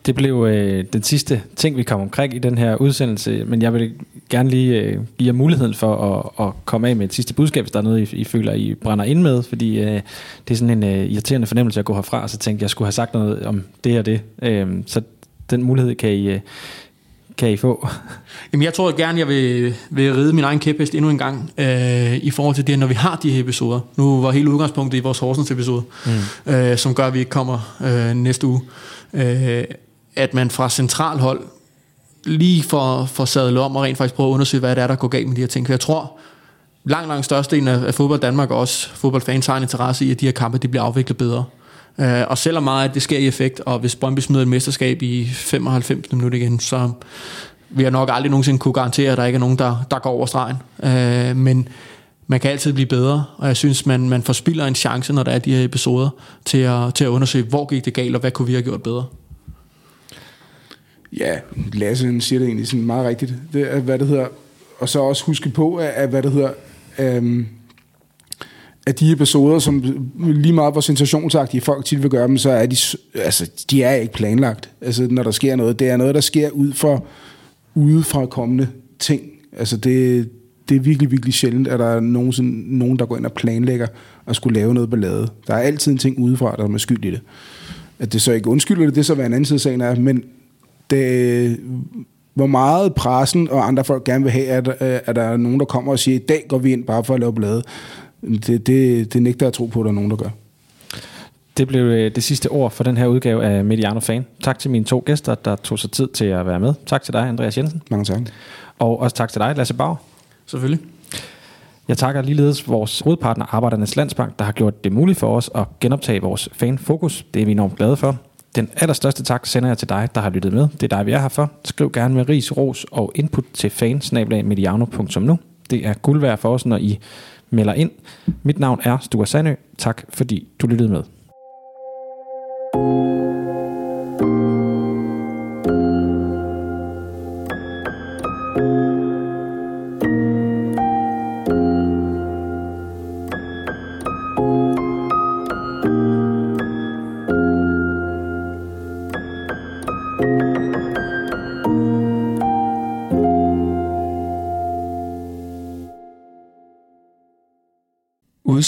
Det blev øh, den sidste ting, vi kom omkring i den her udsendelse, men jeg vil gerne lige øh, give jer muligheden for at, at komme af med et sidste budskab, hvis der er noget, I, I føler, I brænder ind med, fordi øh, det er sådan en øh, irriterende fornemmelse at gå herfra, så tænkte jeg, jeg skulle have sagt noget om det og det. Øh, så den mulighed kan I, øh, kan I få. Jamen, jeg tror gerne, jeg vil, vil ride min egen kæphest endnu en gang øh, i forhold til det, når vi har de her episoder. Nu var hele udgangspunktet i vores Horsens episode, mm. øh, som gør, at vi ikke kommer øh, næste uge. Øh, at man fra central hold lige får, får sadlet om og rent faktisk prøver at undersøge, hvad det er, der går galt med de her ting. For jeg tror, langt, langt størstedelen af, af fodbold Danmark og også fodboldfans har en interesse i, at de her kampe de bliver afviklet bedre. Øh, og selvom meget af det sker i effekt, og hvis Brøndby smider et mesterskab i 95 minutter igen, så vil jeg nok aldrig nogensinde kunne garantere, at der ikke er nogen, der, der går over stregen. Øh, men man kan altid blive bedre, og jeg synes, man, man forspilder en chance, når der er de her episoder, til at, til at undersøge, hvor gik det galt, og hvad kunne vi have gjort bedre. Ja, Lasse siger det egentlig sådan meget rigtigt. Det er, hvad det hedder. Og så også huske på, at, at hvad det hedder, øhm, af de episoder, som lige meget hvor sensationsagtige folk tit vil gøre dem, så er de, altså, de er ikke planlagt. Altså, når der sker noget. Det er noget, der sker ud fra, udefra kommende ting. Altså, det, det er virkelig, virkelig sjældent, at der er nogen, nogen, der går ind og planlægger at skulle lave noget ballade. Der er altid en ting udefra, der er med skyld i det. At det så ikke undskylder det, det er så hvad en anden side af sagen er, men det, hvor meget pressen og andre folk gerne vil have, at, øh, at der er nogen, der kommer og siger, i dag går vi ind bare for at lave blade. Det, det, det nægter jeg at tro på, at der er nogen, der gør. Det blev øh, det sidste ord for den her udgave af Mediano Fan. Tak til mine to gæster, der tog sig tid til at være med. Tak til dig, Andreas Jensen. Mange tak. Og også tak til dig, Lasse Bauer. Selvfølgelig. Jeg takker ligeledes vores hovedpartner Arbejdernes Landsbank, der har gjort det muligt for os at genoptage vores fanfokus. Det er vi enormt glade for. Den allerstørste tak sender jeg til dig, der har lyttet med. Det er dig, vi er her for. Skriv gerne med ris, ros og input til fansnablag.mediano.nu. Det er guld værd for os, når I melder ind. Mit navn er Sture Sandø. Tak fordi du lyttede med.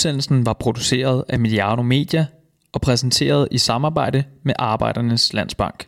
Udsendelsen var produceret af Mediano Media og præsenteret i samarbejde med Arbejdernes Landsbank.